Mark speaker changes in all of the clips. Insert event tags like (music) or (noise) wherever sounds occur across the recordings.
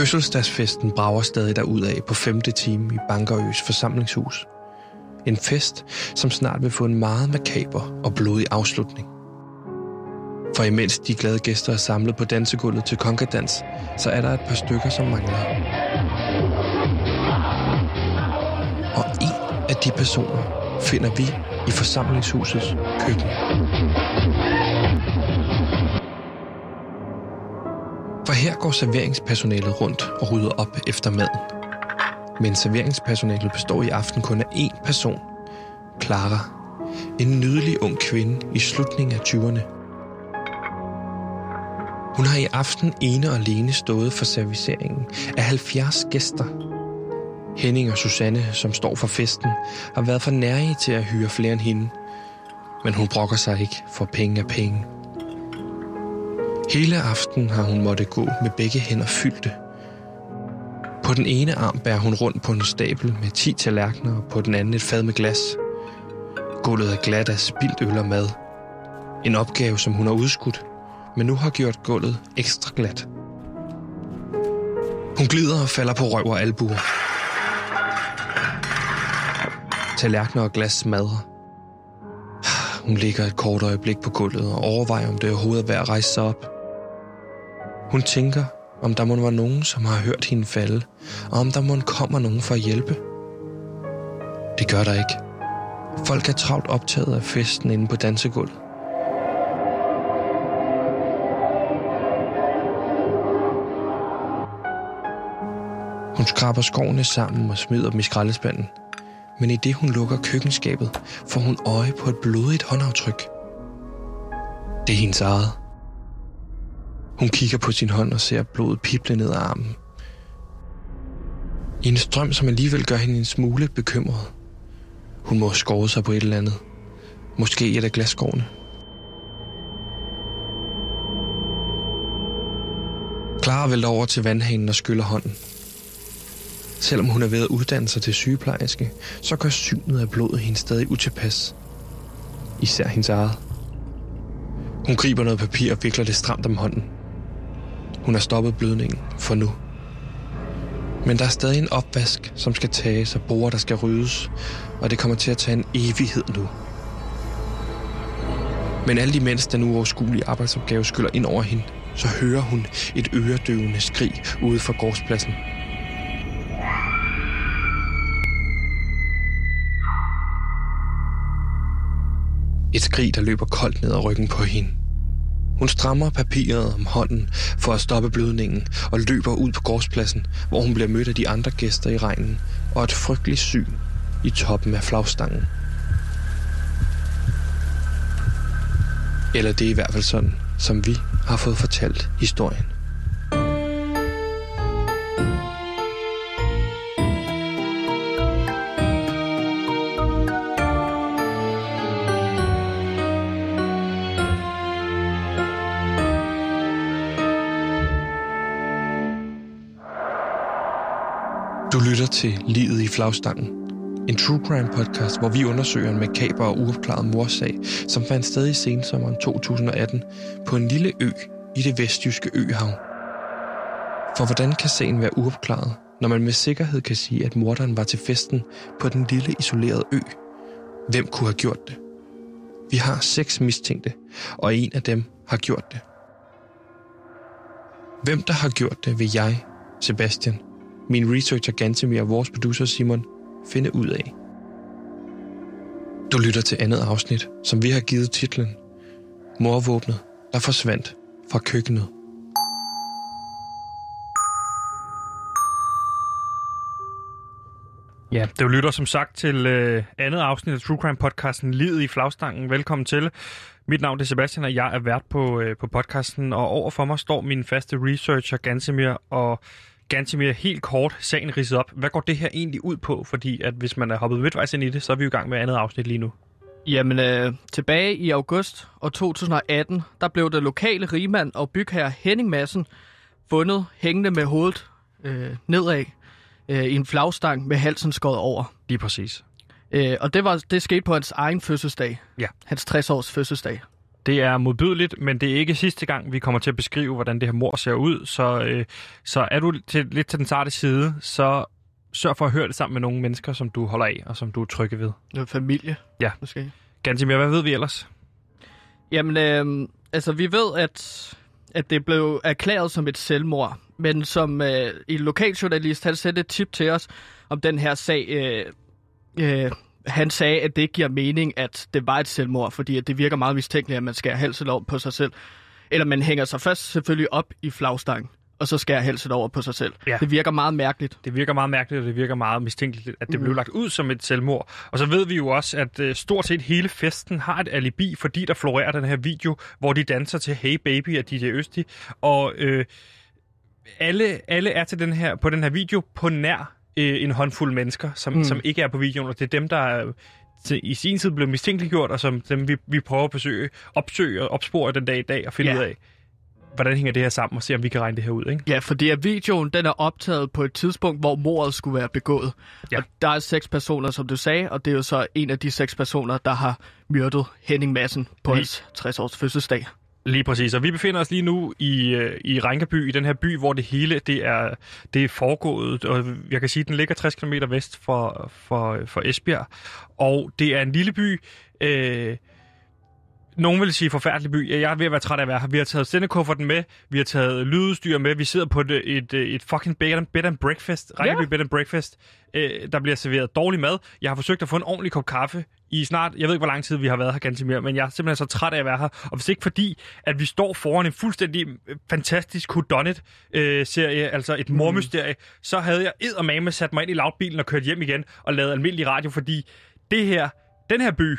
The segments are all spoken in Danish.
Speaker 1: Fødselsdagsfesten brager stadig af på femte time i Bankerøs forsamlingshus. En fest, som snart vil få en meget makaber og blodig afslutning. For imens de glade gæster er samlet på dansegulvet til konkadans, så er der et par stykker, som mangler. Og en af de personer finder vi i forsamlingshusets køkken. For her går serveringspersonalet rundt og rydder op efter maden. Men serveringspersonalet består i aften kun af én person. Clara. En nydelig ung kvinde i slutningen af 20'erne. Hun har i aften ene og alene stået for serviceringen af 70 gæster. Henning og Susanne, som står for festen, har været for nærige til at hyre flere end hende. Men hun brokker sig ikke, for penge er penge. Hele aften har hun måtte gå med begge hænder fyldte. På den ene arm bærer hun rundt på en stabel med 10 tallerkener, og på den anden et fad med glas. Gulvet er glat af spildt øl og mad. En opgave, som hun har udskudt, men nu har gjort gulvet ekstra glat. Hun glider og falder på røv og albuer. Tallerkener og glas smadrer. Hun ligger et kort øjeblik på gulvet og overvejer, om det overhovedet er værd at rejse sig op. Hun tænker, om der må være nogen, som har hørt hende falde, og om der må kommer nogen for at hjælpe. Det gør der ikke. Folk er travlt optaget af festen inde på dansegulvet. Hun skraber skovene sammen og smider dem i skraldespanden. Men i det hun lukker køkkenskabet, får hun øje på et blodigt håndaftryk. Det er hendes eget. Hun kigger på sin hånd og ser blodet pible ned ad armen. I en strøm, som alligevel gør hende en smule bekymret. Hun må skåre sig på et eller andet. Måske et af glasskårene. Clara vælter over til vandhanen og skyller hånden. Selvom hun er ved at uddanne sig til sygeplejerske, så gør synet af blodet hende stadig utilpas. Især hendes eget. Hun griber noget papir og vikler det stramt om hånden. Hun har stoppet blødningen for nu. Men der er stadig en opvask, som skal tages og borer, der skal ryddes, og det kommer til at tage en evighed nu. Men alt imens den uoverskuelige arbejdsopgave skyller ind over hende, så hører hun et øredøvende skrig ude fra gårdspladsen. Et skrig, der løber koldt ned ad ryggen på hende. Hun strammer papiret om hånden for at stoppe blødningen og løber ud på gårdspladsen, hvor hun bliver mødt af de andre gæster i regnen og et frygteligt syn i toppen af flagstangen. Eller det er i hvert fald sådan, som vi har fået fortalt historien. Lytter til Livet i flagstangen. En true crime podcast, hvor vi undersøger en makaber og uopklaret morsag, som fandt sted i sensommeren 2018 på en lille ø i det vestjyske øhav. For hvordan kan sagen være uopklaret, når man med sikkerhed kan sige, at morderen var til festen på den lille isolerede ø? Hvem kunne have gjort det? Vi har seks mistænkte, og en af dem har gjort det. Hvem der har gjort det, vil jeg, Sebastian, min researcher Gantemir og vores producer Simon finde ud af. Du lytter til andet afsnit, som vi har givet titlen Morvåbnet, der forsvandt fra køkkenet.
Speaker 2: Ja, det lytter som sagt til øh, andet afsnit af True Crime podcasten Livet i flagstangen. Velkommen til. Mit navn er Sebastian, og jeg er vært på, øh, på podcasten, og overfor mig står min faste researcher Gantemir, og Gantemir, helt kort, sagen ridset op. Hvad går det her egentlig ud på? Fordi at hvis man er hoppet midtvejs ind i det, så er vi jo i gang med andet afsnit lige nu.
Speaker 3: Jamen, øh, tilbage i august og 2018, der blev det lokale rigmand og bygherre Henning Madsen fundet hængende med hovedet øh, nedad øh, i en flagstang med halsen skåret over.
Speaker 2: Lige præcis.
Speaker 3: Øh, og det, var, det skete på hans egen fødselsdag.
Speaker 2: Ja.
Speaker 3: Hans 60-års fødselsdag.
Speaker 2: Det er modbydeligt, men det er ikke sidste gang, vi kommer til at beskrive, hvordan det her mor ser ud. Så, øh, så er du til, lidt til den sarte side, så sørg for at høre det sammen med nogle mennesker, som du holder af, og som du er trygge ved.
Speaker 3: Noget familie,
Speaker 2: Ja.
Speaker 3: måske.
Speaker 2: Gansimir, hvad ved vi ellers?
Speaker 3: Jamen, øh, altså vi ved, at, at det blev erklæret som et selvmord, men som øh, en lokaljournalist, han sendte et tip til os om den her sag. Øh, øh, han sagde, at det ikke giver mening, at det var et selvmord, fordi at det virker meget mistænkeligt, at man skærer halsen over på sig selv. Eller man hænger sig først selvfølgelig op i flagstangen, og så skærer halsen over på sig selv.
Speaker 2: Ja.
Speaker 3: Det virker meget mærkeligt.
Speaker 2: Det virker meget mærkeligt, og det virker meget mistænkeligt, at det
Speaker 3: Mhm.
Speaker 2: blev lagt ud som et selvmord. Og så ved vi jo også, at øh, stort set hele festen har et alibi, fordi der florerer den her video, hvor de danser til Hey Baby af DJ Østi. Og øh, alle, alle er til den her, på den her video på nær øh, en håndfuld mennesker, som,
Speaker 3: Mm.
Speaker 2: som ikke er på videoen, og det er dem, der er til, i sin tid blev mistænkeliggjort, og som dem vi, vi prøver at besøge, opsøge og opspore den dag i dag, og finde
Speaker 3: Ja.
Speaker 2: ud af, hvordan hænger det her sammen, og se om vi kan regne det her ud. Ikke?
Speaker 3: Ja, fordi at videoen den er optaget på et tidspunkt, hvor mordet skulle være begået.
Speaker 2: Ja.
Speaker 3: Og der er seks personer, som du sagde, og det er jo så en af de seks personer, der har myrdet Henning Madsen på
Speaker 2: Lige-
Speaker 3: hans 60-års fødselsdag.
Speaker 2: Lige præcis, og vi befinder os lige nu i, øh, i Rinkaby, i den her by, hvor det hele det er, det er foregået, og jeg kan sige, at den ligger 60 km vest for, for, for Esbjerg, og det er en lille by, øh, nogen vil sige forfærdelig by. Jeg er ved at være træt af at være her. Vi har taget sendekufferten med, vi har taget lydudstyr med, vi sidder på et, et, et fucking bed and, bed and breakfast, Rinkaby
Speaker 3: Ja.
Speaker 2: bed and breakfast. Øh, der bliver serveret dårlig mad. Jeg har forsøgt at få en ordentlig kop kaffe i snart, jeg ved ikke, hvor lang tid vi har været her ganske mere, men jeg er simpelthen så træt af at være her. Og hvis ikke fordi, at vi står foran en fuldstændig øh, fantastisk whodunit-serie, altså et mormysterie, så havde jeg eddermame sat mig ind i loudbilen og kørt hjem igen og lavet almindelig radio, fordi det her, den her by,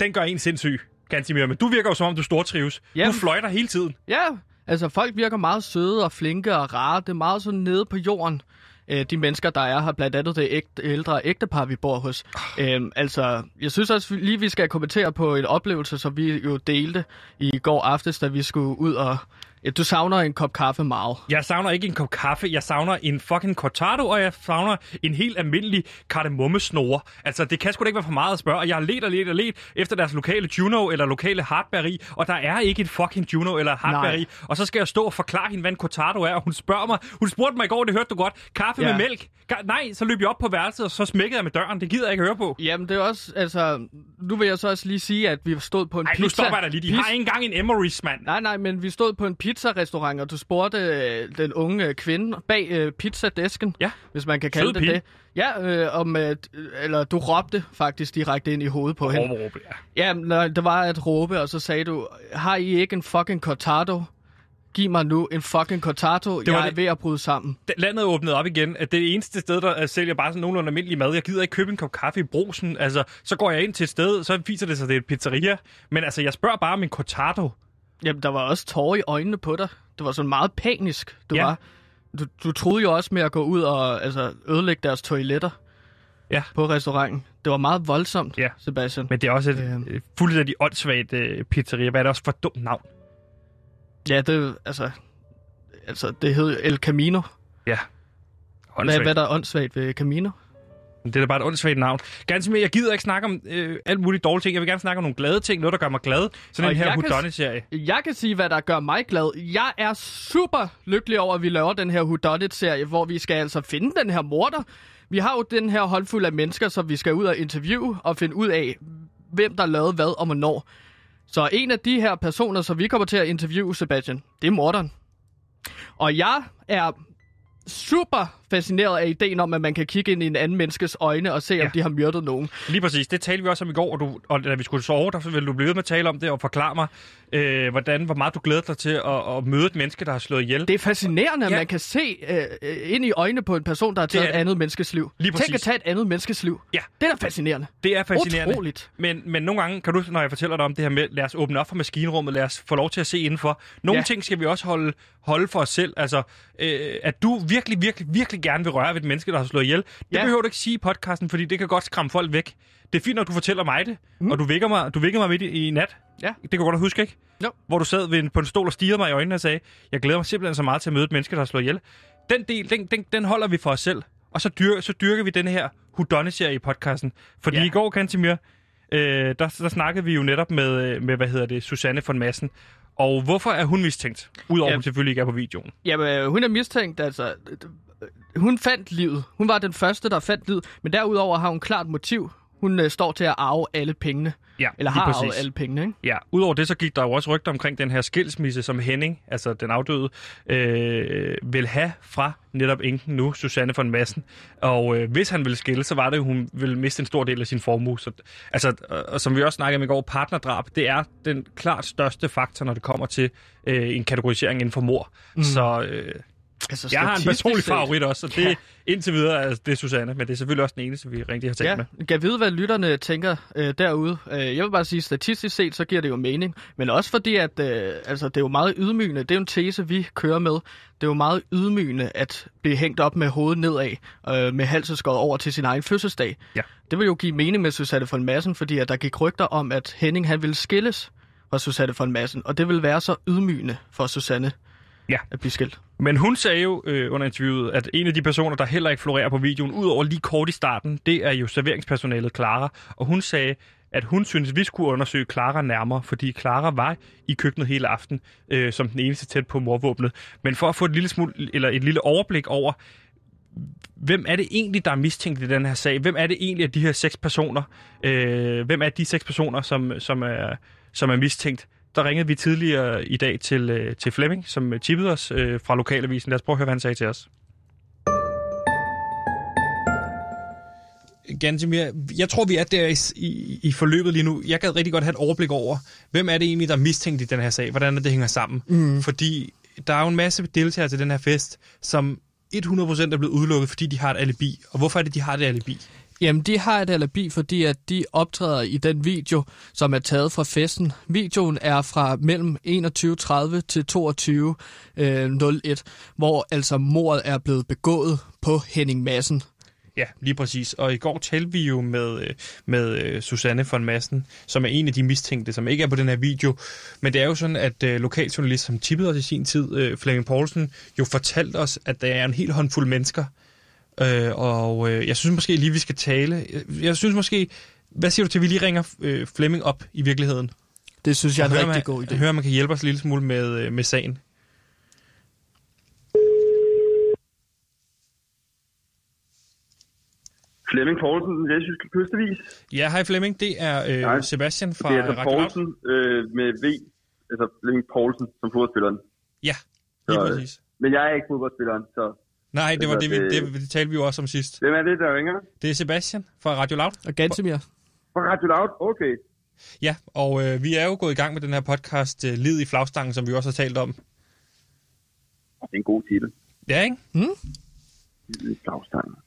Speaker 2: den gør en sindssyg, Gansimir. Men du virker jo som om, du stortrives.
Speaker 3: Jamen.
Speaker 2: Du fløjter hele tiden.
Speaker 3: Ja, altså folk virker meget søde og flinke og rare. Det er meget sådan nede på jorden. Øh, de mennesker, der er her, blandt andet det ægte, ældre ægtepar, vi bor hos. Øhm, altså, jeg synes også lige, vi skal kommentere på en oplevelse, som vi jo delte i går aftes, da vi skulle ud og... Du savner en kop kaffe meget.
Speaker 2: Jeg savner ikke en kop kaffe, jeg savner en fucking cortado, og jeg savner en helt almindelig kardemommesnore. Altså, det kan sgu da ikke være for meget at spørge. Og jeg har let og let og let efter deres lokale Juno eller lokale hardberry, og der er ikke et fucking Juno eller hardberry.
Speaker 3: Nej.
Speaker 2: Og så skal jeg stå og forklare hende, hvad en cortado er, og hun spørger mig, hun spurgte mig i går, det hørte du godt, kaffe
Speaker 3: Ja.
Speaker 2: med mælk. Ka- Nej, så løb jeg op på værelset, og så smækkede jeg med døren. Det gider jeg ikke høre på.
Speaker 3: Jamen, det er også, altså... Nu vil jeg så også lige sige, at vi stod på en
Speaker 2: Ej,
Speaker 3: pizza...
Speaker 2: nu stopper jeg dig lige. De
Speaker 3: Pis-
Speaker 2: har ikke engang en Emery's, mand.
Speaker 3: Nej, nej, men vi stod på en pizzarestaurant, og du spurgte øh, den unge øh, kvinde bag øh, pizzadesken,
Speaker 2: Ja.
Speaker 3: hvis man kan kalde
Speaker 2: Sød
Speaker 3: det
Speaker 2: pige.
Speaker 3: det. Ja, øh, om, øh, eller du råbte faktisk direkte ind i hovedet på hende.
Speaker 2: Overråbe, ja.
Speaker 3: Ja, nej, det var at råbe, og så sagde du, har I ikke en fucking cortado? Giv mig nu en fucking cortado,
Speaker 2: var
Speaker 3: jeg er
Speaker 2: det-
Speaker 3: ved at bryde sammen.
Speaker 2: Landet er åbnet op igen. at Det er det eneste sted, der øh, sælger bare sådan nogenlunde almindelig mad. Jeg gider ikke købe en kop kaffe i brosen. Altså, så går jeg ind til et sted, så viser det sig, at det er et pizzeria. Men altså, jeg spørger bare om en cortado.
Speaker 3: Jamen, der var også tårer i øjnene på dig. Det var sådan meget panisk, du
Speaker 2: Ja.
Speaker 3: var. Du, du troede jo også med at gå ud og altså, ødelægge deres toiletter
Speaker 2: Ja.
Speaker 3: på restauranten. Det var meget voldsomt,
Speaker 2: Ja.
Speaker 3: Sebastian.
Speaker 2: Men det er også et øh, fuldstændig åndssvagt øh, pizzeria. Hvad er det også for et dumt navn?
Speaker 3: Ja, det altså... Altså, det hed El Camino.
Speaker 2: Ja.
Speaker 3: Hvad,
Speaker 2: Åndssvagt.
Speaker 3: hvad der er åndssvagt ved Camino?
Speaker 2: Det er da bare et åndssvagt navn. Ganske mere, jeg gider ikke snakke om øh, alt muligt dårlige ting. Jeg vil gerne snakke om nogle glade ting. Noget, der gør mig glad. Sådan
Speaker 3: Og
Speaker 2: en her whodunit-serie.
Speaker 3: Jeg kan sige, hvad der gør mig glad. Jeg er super lykkelig over, at vi laver den her Whodunit-serie, hvor vi skal altså finde den her morder. Vi har jo den her håndfuld af mennesker, som vi skal ud og interviewe og finde ud af, hvem der lavede hvad og hvornår. Så en af de her personer, som vi kommer til at interviewe, Sebastian, det er morderen. Og jeg er super fascineret af ideen om, at man kan kigge ind i en anden menneskes øjne og se, ja. om de har myrdet nogen.
Speaker 2: Lige præcis. Det talte vi også om i går, og, du, og da vi skulle sove, der ville du blive ved med at tale om det og forklare mig, øh, hvordan, hvor meget du glæder dig til at, at møde et menneske, der har slået ihjel.
Speaker 3: Det er fascinerende, at
Speaker 2: Ja.
Speaker 3: man kan se øh, øh, ind i øjnene på en person, der har taget et
Speaker 2: det.
Speaker 3: andet menneskes liv.
Speaker 2: Lige
Speaker 3: Tænk at
Speaker 2: præcis.
Speaker 3: tage et andet menneskes liv.
Speaker 2: Ja.
Speaker 3: Det er da fascinerende.
Speaker 2: Det er fascinerende.
Speaker 3: Utroligt.
Speaker 2: Men, men nogle gange, kan du, når jeg fortæller dig om det her med, lad os åbne op for maskinrummet, lad os få lov til at se indenfor. Nogle
Speaker 3: ja.
Speaker 2: ting skal vi også holde, holde for os selv. Altså, øh, at du virkelig, virkelig, virkelig gerne vil røre ved et menneske, der har slået ihjel. Det
Speaker 3: Ja.
Speaker 2: behøver du ikke sige i podcasten, fordi det kan godt skræmme folk væk. Det er fint, når du fortæller mig det, mm. og du vækker mig, du vækker mig midt i, i nat.
Speaker 3: Ja.
Speaker 2: Det kan du godt huske, ikke?
Speaker 3: Jo.
Speaker 2: Hvor du sad ved en, på en stol og stirrede mig i øjnene og sagde, jeg glæder mig simpelthen så meget til at møde et menneske, der har slået ihjel. Den del, den, den, den holder vi for os selv. Og så, dyr, så dyrker vi den her whodunit-serie i podcasten. Fordi
Speaker 3: Ja.
Speaker 2: ja. i går, Kantimir, øh, der, der snakkede vi jo netop med, øh, med hvad hedder det, Susanne von Massen. Og hvorfor er hun mistænkt? Udover at hun selvfølgelig ikke er på videoen.
Speaker 3: Jamen, øh, hun er mistænkt, altså... øh, Hun fandt livet. Hun var den første, der fandt livet. Men derudover har hun klart motiv. Hun øh, står til at arve alle pengene.
Speaker 2: Ja,
Speaker 3: Eller har
Speaker 2: præcis.
Speaker 3: arvet alle pengene, ikke?
Speaker 2: Ja, udover det, så gik der jo også rygter omkring den her skilsmisse, som Henning, altså den afdøde, øh, vil have fra netop enken nu, Susanne von Massen. Og øh, hvis han ville skille, så var det jo, hun ville miste en stor del af sin formue. Så, altså, og, og som vi også snakkede om i går, partnerdrab, det er den klart største faktor, når det kommer til øh, en kategorisering inden for mor. Mm. Så øh,
Speaker 3: Altså,
Speaker 2: jeg har en personlig favorit også, så det
Speaker 3: Ja.
Speaker 2: indtil videre er det er Susanne, men det er selvfølgelig også den eneste, vi rigtig har talt
Speaker 3: Ja,
Speaker 2: med.
Speaker 3: kan vide, hvad lytterne tænker øh, derude. Øh, jeg vil bare sige, statistisk set, så giver det jo mening. Men også fordi, at øh, altså, det er jo meget ydmygende. Det er jo en tese, vi kører med. Det er jo meget ydmygende at blive hængt op med hovedet nedad, øh, med halsen skåret over til sin egen fødselsdag.
Speaker 2: Ja.
Speaker 3: Det vil jo give mening med Susanne von Massen, fordi at der gik rygter om, at Henning han ville skilles fra Susanne von Massen. Og det vil være så ydmygende for Susanne
Speaker 2: Ja.
Speaker 3: at blive skilt.
Speaker 2: Men hun sagde jo øh, under interviewet, at en af de personer, der heller ikke florerer på videoen, udover lige kort i starten, det er jo serveringspersonalet Clara. Og hun sagde, at hun synes, vi skulle undersøge Clara nærmere, fordi Clara var i køkkenet hele aften, øh, som den eneste tæt på morvåbnet. Men for at få et lille, smule, eller et lille overblik over, hvem er det egentlig, der er mistænkt i den her sag? Hvem er det egentlig af de her seks personer? Øh, hvem er de seks personer, som, som, er, som er mistænkt? Der ringede vi tidligere i dag til, øh, til Flemming, som tippede os øh, fra Lokalavisen. Lad os prøve at høre, hvad han sagde til os. Gantemir, jeg tror, vi er der i, i, i forløbet lige nu. Jeg gad rigtig godt have et overblik over, hvem er det egentlig, der er mistænkt i den her sag? Hvordan er det hænger sammen? Mm. Fordi der er jo en masse deltagere til den her fest, som 100% er blevet udelukket, fordi de har et alibi. Og hvorfor er det, de har det alibi?
Speaker 3: Jamen, de har et alibi, fordi at de optræder i den video, som er taget fra festen. Videoen er fra mellem 21.30 til 22.01, øh, hvor altså mordet er blevet begået på Henning Madsen.
Speaker 2: Ja, lige præcis. Og i går talte vi jo med, øh, med øh, Susanne von Massen, som er en af de mistænkte, som ikke er på den her video. Men det er jo sådan, at øh, lokaljournalist, som tippede os i sin tid, øh, Flemming Poulsen, jo fortalte os, at der er en hel håndfuld mennesker. Øh, og øh, jeg synes måske lige, vi skal tale. Jeg synes måske, hvad siger du til, at vi lige ringer øh, Flemming op i virkeligheden?
Speaker 3: Det synes jeg er en rigtig
Speaker 2: man,
Speaker 3: god idé.
Speaker 2: Hører, man kan hjælpe os en lille smule med, øh, med sagen.
Speaker 4: Flemming Poulsen, den vestjyske kystevis.
Speaker 2: Ja, hej Flemming. Det er øh,
Speaker 4: Hej.
Speaker 2: Sebastian fra
Speaker 4: Det er altså
Speaker 2: Radio.
Speaker 4: Poulsen øh, med V, altså Flemming Poulsen som fodboldspilleren.
Speaker 2: Ja, lige
Speaker 4: Så, øh,
Speaker 2: præcis.
Speaker 4: Men jeg er ikke fodboldspilleren, så
Speaker 2: Nej, det var
Speaker 4: Altså,
Speaker 2: det, vi,
Speaker 4: det-
Speaker 2: talte vi jo også om sidst.
Speaker 4: hvem er det, der ringer?
Speaker 2: Det er Sebastian fra Radio Loud.
Speaker 3: Og Gantemir.
Speaker 4: Fra Radio Loud? Okay.
Speaker 2: Ja, og øh, vi er jo gået i gang med den her podcast, øh, Lid i flagstangen, som vi også har talt om.
Speaker 4: Det er en god titel.
Speaker 2: Ja, ikke?
Speaker 4: Lille flagstang.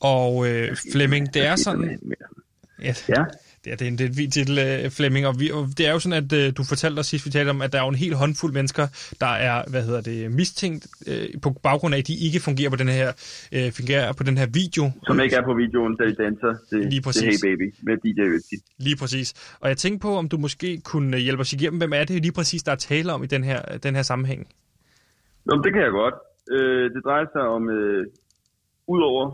Speaker 2: Og øh, Flemming, det er sådan... Ja,
Speaker 4: Ja,
Speaker 2: det er, det er en, det er en vild titel, øh, Flemming, og, vi, og det er jo sådan, at øh, du fortalte os sidst, vi talte om, at der er jo en hel håndfuld mennesker, der er, hvad hedder det, mistænkt øh, på baggrund af, at de ikke fungerer på den her, øh, fungerer på den her video.
Speaker 4: som ikke er på videoen, da de danser. Det,
Speaker 2: Lige præcis.
Speaker 4: er Hey Baby med DJ Øtzi.
Speaker 2: Lige præcis. Og jeg tænkte på, om du måske kunne øh, hjælpe os igennem, hvem er det lige præcis, der er tale om i den her, den her sammenhæng?
Speaker 4: Nå, det kan jeg godt. Øh, det drejer sig om, øh, udover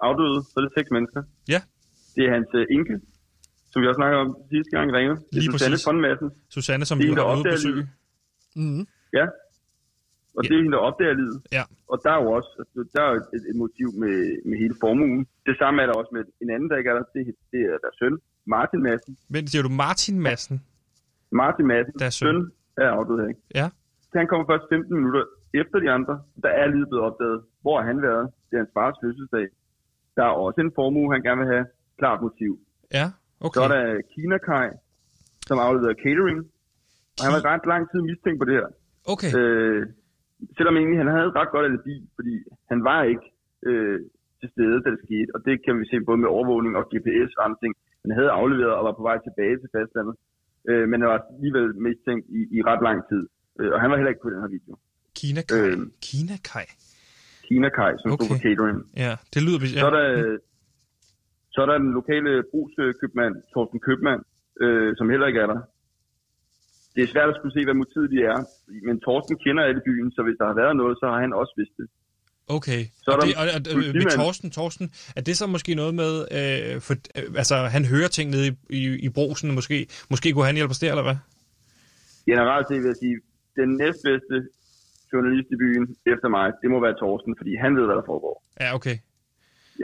Speaker 4: afdøde, så er det seks mennesker.
Speaker 2: Ja,
Speaker 4: Det er hans øh, enke, som vi også snakkede om sidste gang, Ringer. Det
Speaker 2: Lige
Speaker 4: er Susanne Madsen.
Speaker 2: Susanne, som
Speaker 4: Det
Speaker 2: vi har været ude at
Speaker 4: opdager
Speaker 2: besøge.
Speaker 3: Mm.
Speaker 4: Ja. Og det er hende, der opdager livet.
Speaker 2: Ja,
Speaker 4: Og der er jo også altså, der er et, et motiv med, med hele formuen. Det samme er der også med en anden, der ikke er der. Det, det er deres søn, Martin Madsen.
Speaker 2: men siger du Martin Madsen?
Speaker 4: Martin Madsen,
Speaker 2: Deres søn.
Speaker 4: søn er afdød her. Ikke?
Speaker 2: Ja.
Speaker 4: Han kommer først 15 minutter efter de andre. Der er livet blevet opdaget. Hvor har han været? Det er hans fars fødselsdag. Der er også en formue, han gerne vil have. Klart motiv.
Speaker 2: Ja,
Speaker 4: Så
Speaker 2: okay.
Speaker 4: er der Kina Kai, som afleverer catering. Og han var ret lang tid mistænkt på det her.
Speaker 2: Okay,
Speaker 4: Øh, selvom egentlig han havde et ret godt alibi, fordi han var ikke øh, til stede, da det skete. Og det kan vi se både med overvågning og GPS og andre ting. Han havde afleveret og var på vej tilbage til fastlandet. Øh, men han var alligevel mistænkt i, i ret lang tid. Øh, og han var heller ikke på den her video.
Speaker 2: Kina Kai.
Speaker 4: øh,
Speaker 2: Kina Kai.
Speaker 4: Kina Kai, som okay. stod for catering.
Speaker 2: Ja, det lyder... Ja.
Speaker 4: Så er der, så er der den lokale brugskøbmand, Torsten Købmand, øh, som heller ikke er der. Det er svært at skulle se, hvad motivet de er, men Torsten kender alle byen, så hvis der har været noget, så har han også vidst det.
Speaker 2: Okay.
Speaker 4: Så er
Speaker 2: og, det, og, og, med. Torsten, Torsten, er det så måske noget med, øh, for, øh, altså han hører ting nede i, i, i brosen, måske, måske kunne han hjælpe os der, eller hvad?
Speaker 4: Generelt set vil jeg sige, den næstbedste journalist i byen efter mig, det må være Torsten, fordi han ved, hvad der foregår.
Speaker 2: Ja, okay.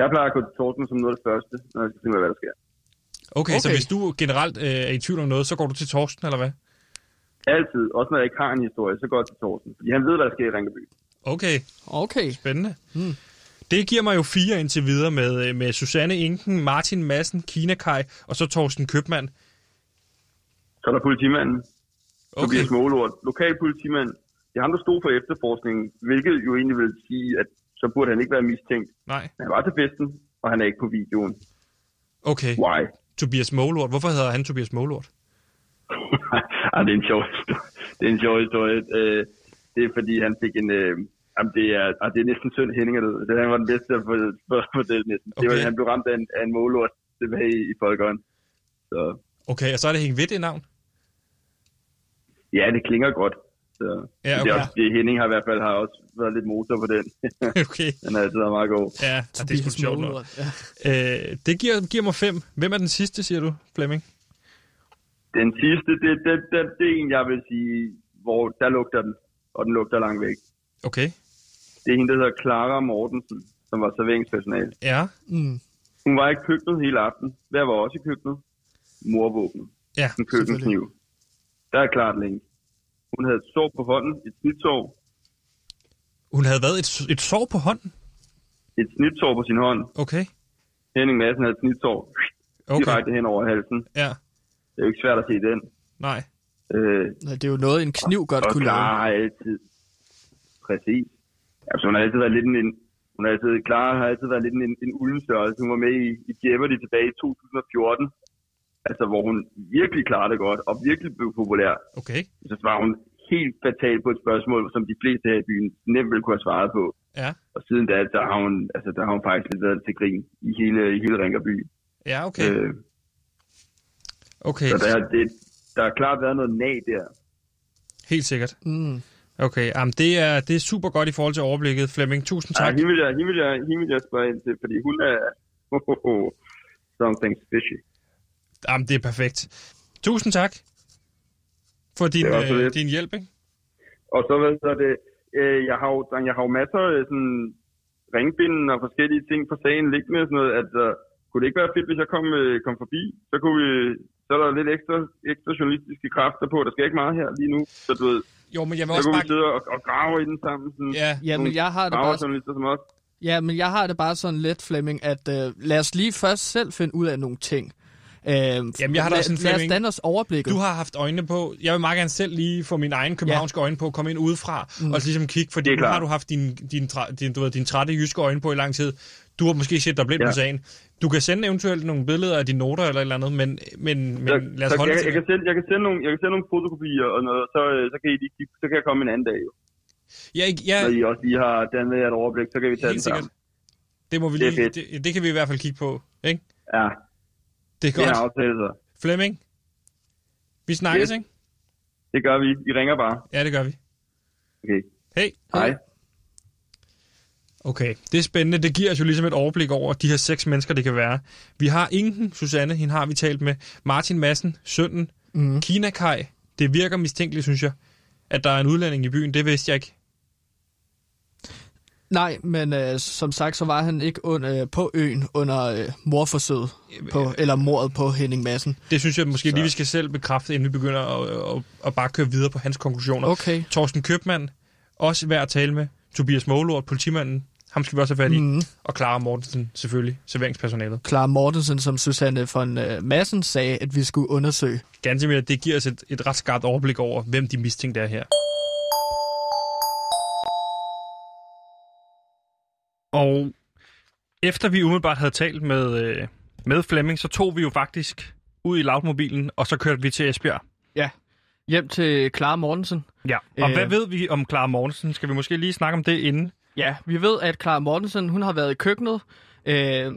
Speaker 4: Jeg plejer at gå til Torsten som noget af det første, når jeg skal finde ud af, hvad der sker.
Speaker 2: Okay, okay. så hvis du generelt øh, er i tvivl om noget, så går du til Torsten, eller hvad?
Speaker 4: Altid, også når jeg ikke har en historie, så går jeg til Torsten, fordi han ved, hvad der sker i Ringeby.
Speaker 2: Okay,
Speaker 3: Okay.
Speaker 2: spændende. Hmm. Det giver mig jo fire indtil videre med, øh, med Susanne Inken, Martin Madsen, Kina Kai og så Torsten Købmand.
Speaker 4: Så er der politimanden,
Speaker 2: Okay,
Speaker 4: Tobias Målort, lokal politimand. Det er ham, der stod for efterforskningen, hvilket jo egentlig vil sige, at så burde han ikke være mistænkt.
Speaker 2: nej.
Speaker 4: Han var til festen, og han er ikke på videoen.
Speaker 2: Okay,
Speaker 4: Why?
Speaker 2: Tobias Målort. Hvorfor hedder han Tobias Målort? (laughs)
Speaker 4: ah, det er en sjov historie. Det er en sjov historie. Øh, det er fordi, han fik en... Øh, jamen, det, er, ah, det er næsten synd, Henning er. Det han var den bedste at for det næsten. Det var,
Speaker 2: Okay.
Speaker 4: han blev ramt af en, af en målort tilbage i, i Folkeånd. Så
Speaker 2: Okay, og så er det hængt ved det navn?
Speaker 4: ja, det klinger godt. Så,
Speaker 2: Ja,
Speaker 4: det, er
Speaker 2: okay.
Speaker 4: også, det Henning har i hvert fald har også været lidt motor på den. (laughs)
Speaker 2: okay, (laughs)
Speaker 4: den er altid været meget god.
Speaker 2: ja, og det er sgu sjovt nok.
Speaker 3: Ja.
Speaker 2: Øh, det giver, giver mig fem. Hvem er den sidste, siger du, Flemming?
Speaker 4: Den sidste, det, det, det, det er en, jeg vil sige, hvor der lugter den, og den lugter langt væk.
Speaker 2: Okay,
Speaker 4: Det er hende, der hedder Clara Mortensen, som var serveringspersonale.
Speaker 2: ja,
Speaker 3: Mm.
Speaker 4: Hun var i køkkenet hele aften. Hver var også i køkkenet. Morvåben.
Speaker 2: ja.
Speaker 4: En køkkenkniv. Der er klart længe. Hun havde et sår på hånden, et snitsår.
Speaker 2: Hun havde været et, et sår på hånden?
Speaker 4: Et snitsår på sin hånd.
Speaker 2: Okay,
Speaker 4: Henning Madsen havde et snitsår
Speaker 2: okay,
Speaker 4: direkte hen over halsen.
Speaker 2: ja,
Speaker 4: Det er jo ikke svært at se den.
Speaker 2: nej.
Speaker 4: Øh,
Speaker 3: Nå, Det er jo noget, en kniv godt
Speaker 4: og
Speaker 3: kunne lave.
Speaker 4: har altid... Præcis. Altså, hun har altid været lidt en... Hun har altid, Clara har altid været lidt en, en, en ulden størrelse. Hun var med i, i Jeopardy tilbage i 2014. Altså, hvor hun virkelig klarede det godt, og virkelig blev populær.
Speaker 2: Okay,
Speaker 4: så svarer hun helt fatalt på et spørgsmål, som de fleste her i byen nemt ville kunne have svaret på.
Speaker 2: ja,
Speaker 4: Og siden da, der har hun, altså, der har hun faktisk lidt været til grin i hele, i hele Ringerby.
Speaker 2: ja, okay,
Speaker 4: Øh,
Speaker 2: okay.
Speaker 4: så der, er- det, der har klart været noget nag der.
Speaker 2: Helt sikkert.
Speaker 3: Mm.
Speaker 2: Okay, jamen det er, det er super godt i forhold til overblikket, Flemming. Tusind
Speaker 4: Ja,
Speaker 2: tak.
Speaker 4: hende, vil jeg, hende, vil jeg, hende vil jeg spørge ind til, fordi hun er oh, oh, oh, something fishy.
Speaker 2: Jamen det er perfekt. Tusind tak for din, øh, din hjælp, ikke?
Speaker 4: Og så ved jeg det, øh, jeg har jo, jeg har jo masser af sådan, ringbinden og forskellige ting på sagen liggende sådan noget, at uh, kunne det ikke være fedt, hvis jeg kom, øh, kom forbi? Så kunne vi, så er der lidt ekstra, ekstra journalistiske kræfter på. Der skal ikke meget her lige nu, så du ved,
Speaker 2: Jo, men jeg vil
Speaker 4: så
Speaker 2: også
Speaker 4: kunne
Speaker 2: bare...
Speaker 4: vi sidde og, og grave i den sammen. Sådan,
Speaker 2: Ja,
Speaker 3: Ja, men jeg har det bare
Speaker 4: journalister som os.
Speaker 3: Ja, men jeg har det bare sådan lidt, Flemming, at øh, lad os lige først selv finde ud af nogle ting. Øh, Jamen,
Speaker 2: jeg har da også en
Speaker 3: Lad os danne os overblikket.
Speaker 2: du har haft øjnene på. Jeg vil meget gerne selv lige få mine egne københavnske øjne på, komme ind udefra mm. og så ligesom kigge, fordi
Speaker 4: Det
Speaker 2: nu har du haft din, din, din, du ved, din trætte jyske øjne på i lang tid. Du har måske set dig blind ja.
Speaker 4: Ja.
Speaker 2: på sagen. Du kan sende eventuelt nogle billeder af dine noter eller et eller andet, men, men, men
Speaker 4: Så,
Speaker 2: lad os
Speaker 4: så
Speaker 2: holde
Speaker 4: jeg,
Speaker 2: det
Speaker 4: jeg,
Speaker 2: til
Speaker 4: kan sende, jeg, kan sende nogle, jeg kan sende nogle fotokopier og noget, så, øh, så, kan I lige, kigge- så kan jeg komme en anden dag. Jo.
Speaker 2: Ja, ikke- ja,
Speaker 4: Når I også lige har dannet et overblik, så kan vi tage
Speaker 2: helt
Speaker 4: den sammen.
Speaker 2: sikkert. Det må vi
Speaker 4: Det
Speaker 2: lige, det, det kan vi i hvert fald kigge på, ikke?
Speaker 4: Ja,
Speaker 2: Det er
Speaker 4: det er
Speaker 2: godt.
Speaker 4: aftale så.
Speaker 2: Flemming, vi snakkes,
Speaker 4: Yes.
Speaker 2: ikke?
Speaker 4: Det gør vi. Vi ringer bare.
Speaker 2: Ja, det gør vi.
Speaker 4: Okay.
Speaker 2: Hej.
Speaker 4: Hej.
Speaker 2: Okay, det er spændende. Det giver os jo ligesom et overblik over de her seks mennesker, det kan være. Vi har Inken, Susanne, hende har vi talt med. Martin Madsen, sønnen. Mm. Kina Kai. Det virker mistænkeligt, synes jeg, at der er en udlænding i byen. Det vidste jeg ikke.
Speaker 3: Nej, men øh, som sagt, så var han ikke under, øh, på øen under øh, morforsøget, på, eller mordet på Henning Madsen.
Speaker 2: Det synes jeg måske lige, vi skal selv bekræfte, inden vi begynder at, at, at bare køre videre på hans konklusioner.
Speaker 3: Okay.
Speaker 2: Torsten Købmann, også værd at tale med. Tobias Målort, politimanden, ham skal vi også have fat i. Mm. Og Clara Mortensen, selvfølgelig, serveringspersonalet.
Speaker 3: Clara Mortensen, som Susanne von øh, Madsen sagde, at vi skulle undersøge.
Speaker 2: Ganske mere, det giver os et, et ret skarpt overblik over, hvem de mistænkte er her.
Speaker 5: Og efter vi umiddelbart havde talt med, øh, med Flemming, så tog vi jo faktisk ud i lautmobilen, og så kørte vi til Esbjerg.
Speaker 3: Ja. Hjem til Clara Mortensen.
Speaker 5: Ja. Og
Speaker 3: Øh.
Speaker 5: hvad ved vi om Clara Mortensen? Skal vi måske lige snakke om det inden?
Speaker 3: Ja, vi ved, at Clara Mortensen, hun har været i køkkenet øh,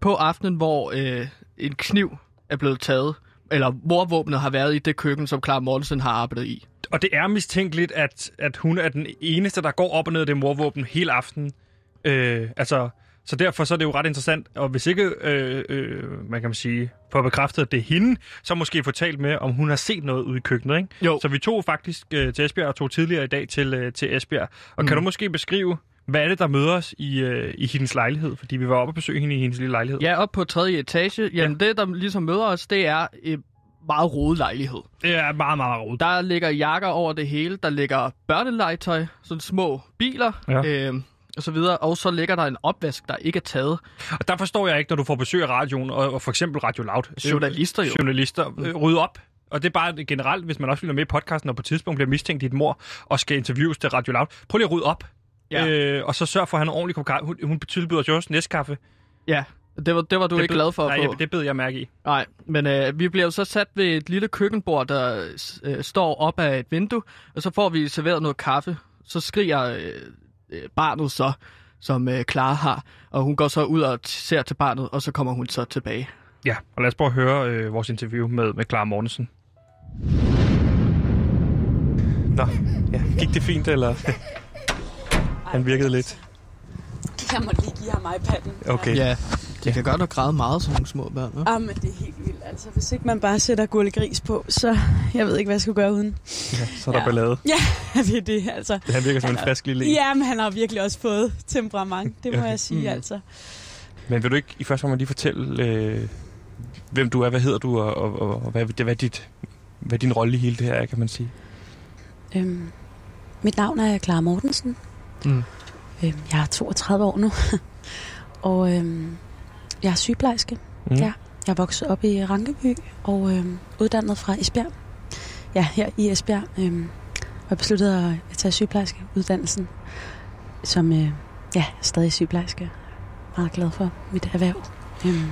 Speaker 3: på aftenen, hvor øh, en kniv er blevet taget, eller morvåbnet har været i det køkken, som Clara Mortensen har arbejdet i.
Speaker 5: Og det er mistænkeligt, at, at hun er den eneste, der går op og ned af det morvåben hele aftenen.
Speaker 2: Øh, altså, så derfor så er det jo ret interessant, og hvis ikke, øh, øh, man kan man sige, få bekræftet, at det er hende, så måske få talt med, om hun har set noget ude i køkkenet, ikke?
Speaker 3: Jo.
Speaker 2: Så vi tog faktisk øh, til Esbjerg, og tog tidligere i dag til, øh, til Esbjerg. Og mm. kan du måske beskrive, hvad er det, der møder os i, øh, i hendes lejlighed? Fordi vi var oppe og besøge hende i hendes lille lejlighed.
Speaker 3: Ja, op på tredje etage. Jamen, ja. det, der ligesom møder os, det er en meget rodet lejlighed.
Speaker 2: Det er meget, meget rodet.
Speaker 3: Der ligger jakker over det hele. Der ligger børnelegetøj, sådan små biler,
Speaker 2: Ja.
Speaker 3: øh, og så videre. Og så ligger der en opvask, der ikke er taget.
Speaker 2: Og der forstår jeg ikke, når du får besøg af radioen, og, og for eksempel Radio Loud.
Speaker 3: Journalister jo.
Speaker 2: Journalister. Øh, rydde op. Og det er bare generelt, hvis man også vil være med i podcasten, og på et tidspunkt bliver mistænkt i et mor, og skal interviews til Radio Loud. Prøv lige at rydde op.
Speaker 3: Ja.
Speaker 2: Øh, og så sørg for at have en ordentlig kop kaffe. Hun, hun tilbyder jo også næstkaffe.
Speaker 3: Ja, det var, det var du
Speaker 2: Det
Speaker 3: ikke
Speaker 2: bed-
Speaker 3: glad for at
Speaker 2: Nej,
Speaker 3: få.
Speaker 2: det bed jeg mærke i.
Speaker 3: Nej, men øh, vi bliver jo så sat ved et lille køkkenbord, der øh, står op af et vindue, og så får vi serveret noget kaffe. Så skriger øh, øh, barnet så, som øh, Clara har, og hun går så ud og ser til barnet, og så kommer hun så tilbage.
Speaker 2: Ja, og lad os prøve at høre øh, vores interview med, med Clara Mortensen. Nå, ja. Gik det fint, eller? (laughs) Han virkede lidt.
Speaker 6: Jeg må lige give ham iPad'en.
Speaker 2: Okay.
Speaker 3: Ja, de kan godt nok græde meget som nogle små børn. Ja?
Speaker 6: Ah, men det er helt vildt. Altså, hvis ikke man bare sætter gullegris på, så jeg ved ikke, hvad jeg skal gøre uden.
Speaker 2: Ja, så er der
Speaker 6: Ja.
Speaker 2: ballade. (laughs)
Speaker 6: Ja, det er det, altså.
Speaker 2: Han virker som en
Speaker 6: Han er-
Speaker 2: frisk lille en.
Speaker 6: Ja, men han har virkelig også fået temperament, det må
Speaker 2: Ja.
Speaker 6: jeg sige,
Speaker 3: Mm.
Speaker 6: altså.
Speaker 2: Men vil du ikke i første omgang lige fortælle, øh, hvem du er, hvad hedder du, og, og, og, og hvad, hvad, dit, hvad din rolle i hele det her er, kan man sige?
Speaker 6: Øhm, mit navn er Clara Mortensen.
Speaker 3: Mm.
Speaker 6: Øhm, jeg er 32 år nu. (laughs) og øhm, jeg er sygeplejerske.
Speaker 2: Mm.
Speaker 6: Ja. Jeg er vokset op i Rankeby og øhm, uddannet fra Esbjerg. Ja, her i Esbjerg. Øhm, og jeg besluttede at tage sygeplejerskeuddannelsen, som øh, ja, stadig sygeplejerske. Meget glad for mit erhverv. Øhm,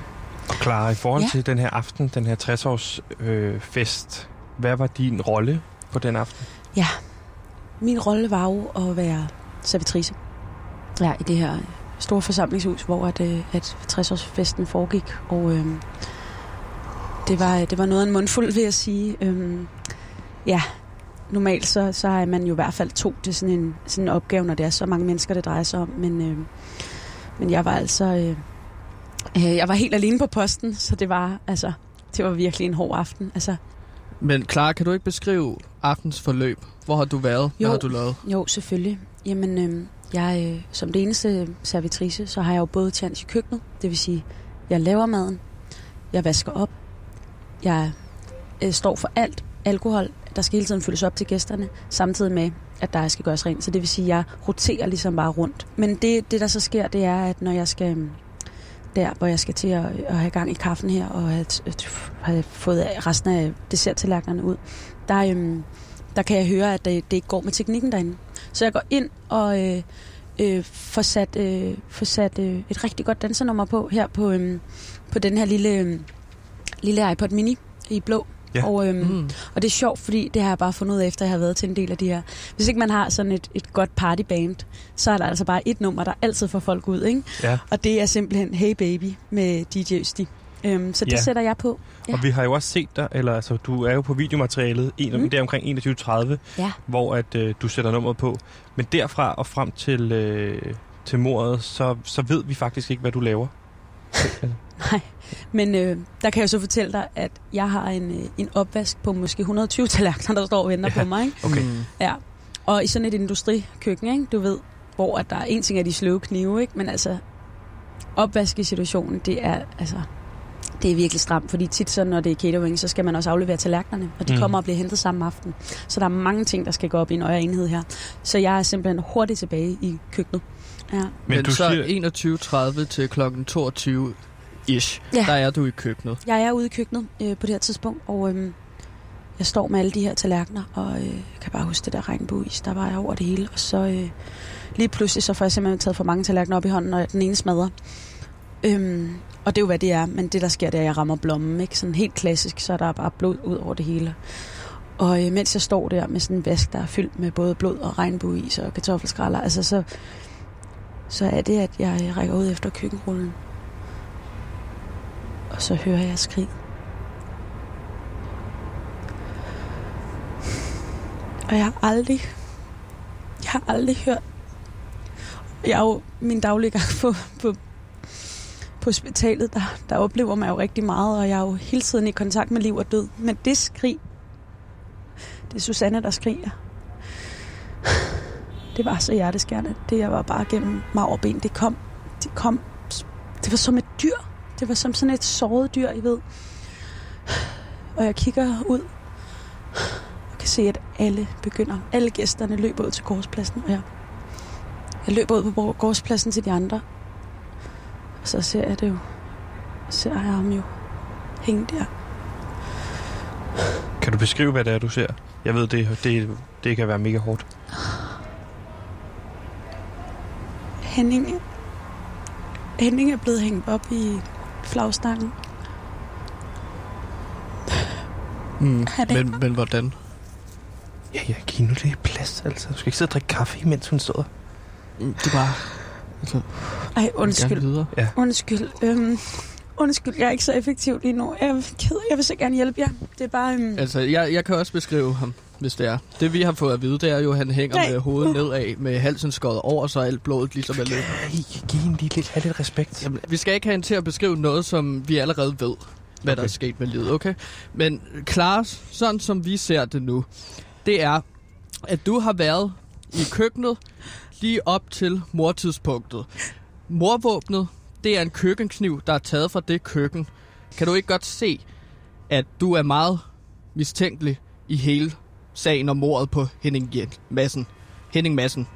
Speaker 2: Og Clara, i forhold
Speaker 6: Ja.
Speaker 2: til den her aften, den her 60-års øh, fest, hvad var din rolle på den aften?
Speaker 6: min rolle var jo at være servitrice. Ja, i det her store forsamlingshus, hvor at, øh, at 60-årsfesten foregik. Og øh, det, var, det var noget af en mundfuld, vil jeg sige. Øh, ja, normalt så, så er man jo i hvert fald to til sådan en, sådan en opgave, når det er så mange mennesker, det drejer sig om. Men, øh, men jeg var altså... Øh, øh, jeg var helt alene på posten, så det var, altså, det var virkelig en hård aften. Altså,
Speaker 3: Men Clara, kan du ikke beskrive aftens forløb? Hvor har du været? Hvad
Speaker 6: Jo.
Speaker 3: har du lavet?
Speaker 6: Jo, selvfølgelig. Jamen, øh, jeg, øh, som det eneste servitrice, så har jeg jo både tjans i køkkenet, det vil sige, jeg laver maden, jeg vasker op, jeg øh, står for alt alkohol, der skal hele tiden fyldes op til gæsterne, samtidig med, at der skal gøres rent. Så det vil sige, at jeg roterer ligesom bare rundt. Men det, det der så sker, det er, at når jeg skal øhm, der, hvor jeg skal til at, at have gang i kaffen her, og have, at, have fået resten af desserttallerkenerne ud, der, øhm, der kan jeg høre, at det, det ikke går med teknikken derinde. Så jeg går ind og øh, øh, får sat, øh, får sat øh, et rigtig godt dansernummer på her på, øh, på den her lille, øh, lille iPod mini i blå.
Speaker 2: Ja.
Speaker 6: Og, øhm,
Speaker 3: Mm.
Speaker 6: og det er sjovt, fordi det har jeg bare fundet ud af, efter jeg har været til en del af de her. Hvis ikke man har sådan et, et godt partyband, så er der altså bare et nummer, der altid får folk ud. Ikke?
Speaker 2: Ja.
Speaker 6: Og det er simpelthen Hey Baby med DJ Østi. Øhm, så det
Speaker 2: Ja.
Speaker 6: sætter jeg på. Ja.
Speaker 2: Og vi har jo også set dig, eller altså, du er jo på videomaterialet, en, mm.
Speaker 6: Mm.
Speaker 2: det er omkring 21.30,
Speaker 6: Ja.
Speaker 2: hvor at, øh, du sætter nummeret på. Men derfra og frem til, øh, til mordet, så, så ved vi faktisk ikke, hvad du laver. (laughs)
Speaker 6: Nej, men øh, der kan jeg så fortælle dig, at jeg har en, øh, en opvask på måske 120 tallerkener, der står og venter
Speaker 2: Ja.
Speaker 6: på mig. Ikke?
Speaker 2: Okay.
Speaker 3: Mm.
Speaker 6: Ja. Og i sådan et industrikøkken, ikke? du ved, hvor at der er en ting af de sløve knive, ikke? men altså opvaskesituationen, det er altså det er virkelig stramt, fordi tit så, når det er catering, så skal man også aflevere tallerkenerne, og de
Speaker 2: Mm.
Speaker 6: mm. kommer og bliver hentet samme aften. Så der er mange ting, der skal gå op i en øje enhed her. Så jeg er simpelthen hurtigt tilbage i køkkenet. Ja.
Speaker 3: Men,
Speaker 2: Men du
Speaker 3: så
Speaker 2: siger-
Speaker 3: 21.30 til klokken 22 ish,
Speaker 6: Ja.
Speaker 3: der er du i køkkenet.
Speaker 6: Jeg er ude i køkkenet øh, på det her tidspunkt, og øh, jeg står med alle de her tallerkener, og øh, jeg kan bare huske det der regnbueis, der var jeg over det hele. Og så øh, lige pludselig, så får jeg simpelthen taget for mange tallerkener op i hånden, og den ene smadrer. Øhm, og det er jo, hvad det er, men det, der sker, det er, at jeg rammer blommen, ikke? Sådan helt klassisk, så er der bare blod ud over det hele. Og øh, mens jeg står der med sådan en vask, der er fyldt med både blod og regnbueis og kartoffelskralder, altså så, så er det, at jeg øh, rækker ud efter køkkenrullen. Og så hører jeg skrig. Og jeg har aldrig, jeg har aldrig hørt jeg er jo min daglige gang på, på, på hospitalet, der, der oplever man jo rigtig meget, og jeg er jo hele tiden i kontakt med liv og død. Men det skrig, det er Susanne, der skriger. Det var så hjerteskærende. Det jeg var bare gennem mig over ben. Det kom, det kom, det var som et dyr. Det var som sådan et såret dyr, I ved. Og jeg kigger ud og kan se, at alle begynder. Alle gæsterne løber ud til gårdspladsen, og jeg, jeg løber ud på gårdspladsen til de andre. Og så ser jeg det jo. ser jeg ham jo hænge der.
Speaker 1: Kan du beskrive, hvad det er, du ser? Jeg ved, det, det, det kan være mega hårdt.
Speaker 6: Henning, Henning er blevet hængt op i flagstangen.
Speaker 3: Mm.
Speaker 6: Er-
Speaker 3: Men, men hvordan?
Speaker 1: Ja, ja, giv nu lidt plads, altså. Du skal ikke sidde og drikke kaffe, mens hun står.
Speaker 3: Det er bare... Altså,
Speaker 6: Ej, undskyld.
Speaker 3: videre.
Speaker 6: Undskyld. Øhm, undskyld, jeg er ikke så effektiv lige nu. Jeg er ked. Jeg vil så gerne hjælpe jer. Det er bare... Øhm,
Speaker 3: Altså, jeg, jeg kan også beskrive ham, hvis det er. Det vi har fået at vide, det er jo, at han hænger
Speaker 6: Nej.
Speaker 3: med hovedet nedad, med halsen skåret over, så alt blodet ligesom er løbet.
Speaker 1: Hey, giv hende lige lidt, have lidt respekt.
Speaker 3: Jamen, vi skal ikke have hende til at beskrive noget, som vi allerede ved, hvad okay. der er sket med livet, okay? Men Klaas, sådan som vi ser det nu, det er, at du har været i køkkenet lige op til mortidspunktet. Morvåbnet, det er en køkkenkniv, der er taget fra det køkken. Kan du ikke godt se, at du er meget mistænkelig i hele sagen om mordet på Henning Jen- Madsen? Henning Madsen.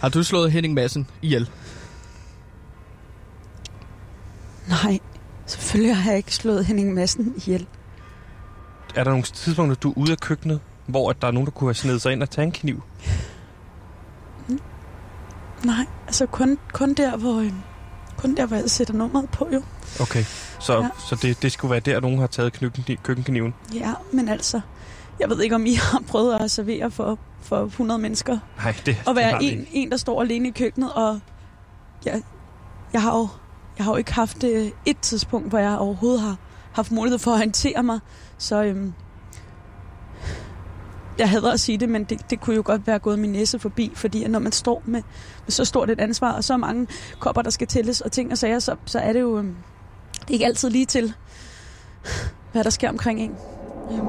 Speaker 3: Har du slået Henning Madsen ihjel?
Speaker 6: nej, selvfølgelig har jeg ikke slået Henning Madsen ihjel.
Speaker 1: Er der nogle tidspunkter, du er ude af køkkenet, hvor at der er nogen, der kunne have snedet sig ind og tage en kniv?
Speaker 6: Nej, altså kun, kun der, hvor... øhm, kun der, hvor jeg sætter nummeret på, jo.
Speaker 1: Okay, så,
Speaker 6: Ja.
Speaker 1: så det, det skulle være der, nogen har taget køkken, køkkenkniven.
Speaker 6: Ja, men altså... Jeg ved ikke, om I (laughs) har prøvet at servere for, for 100 mennesker.
Speaker 1: Nej, det,
Speaker 6: Og
Speaker 1: det
Speaker 6: være
Speaker 1: vi
Speaker 6: en,
Speaker 1: ikke.
Speaker 6: en, der står alene i køkkenet, og... Jeg, jeg har jo... Jeg har jo ikke haft øh, et tidspunkt, hvor jeg overhovedet har haft mulighed for at håndtere mig. Så øhm, jeg hader at sige det, men det, det kunne jo godt være gået min næse forbi, fordi når man står med, med så stort et ansvar, og så mange kopper, der skal tælles og ting og sager, så, så er det jo øhm, det er ikke altid lige til, hvad der sker omkring en. Øhm,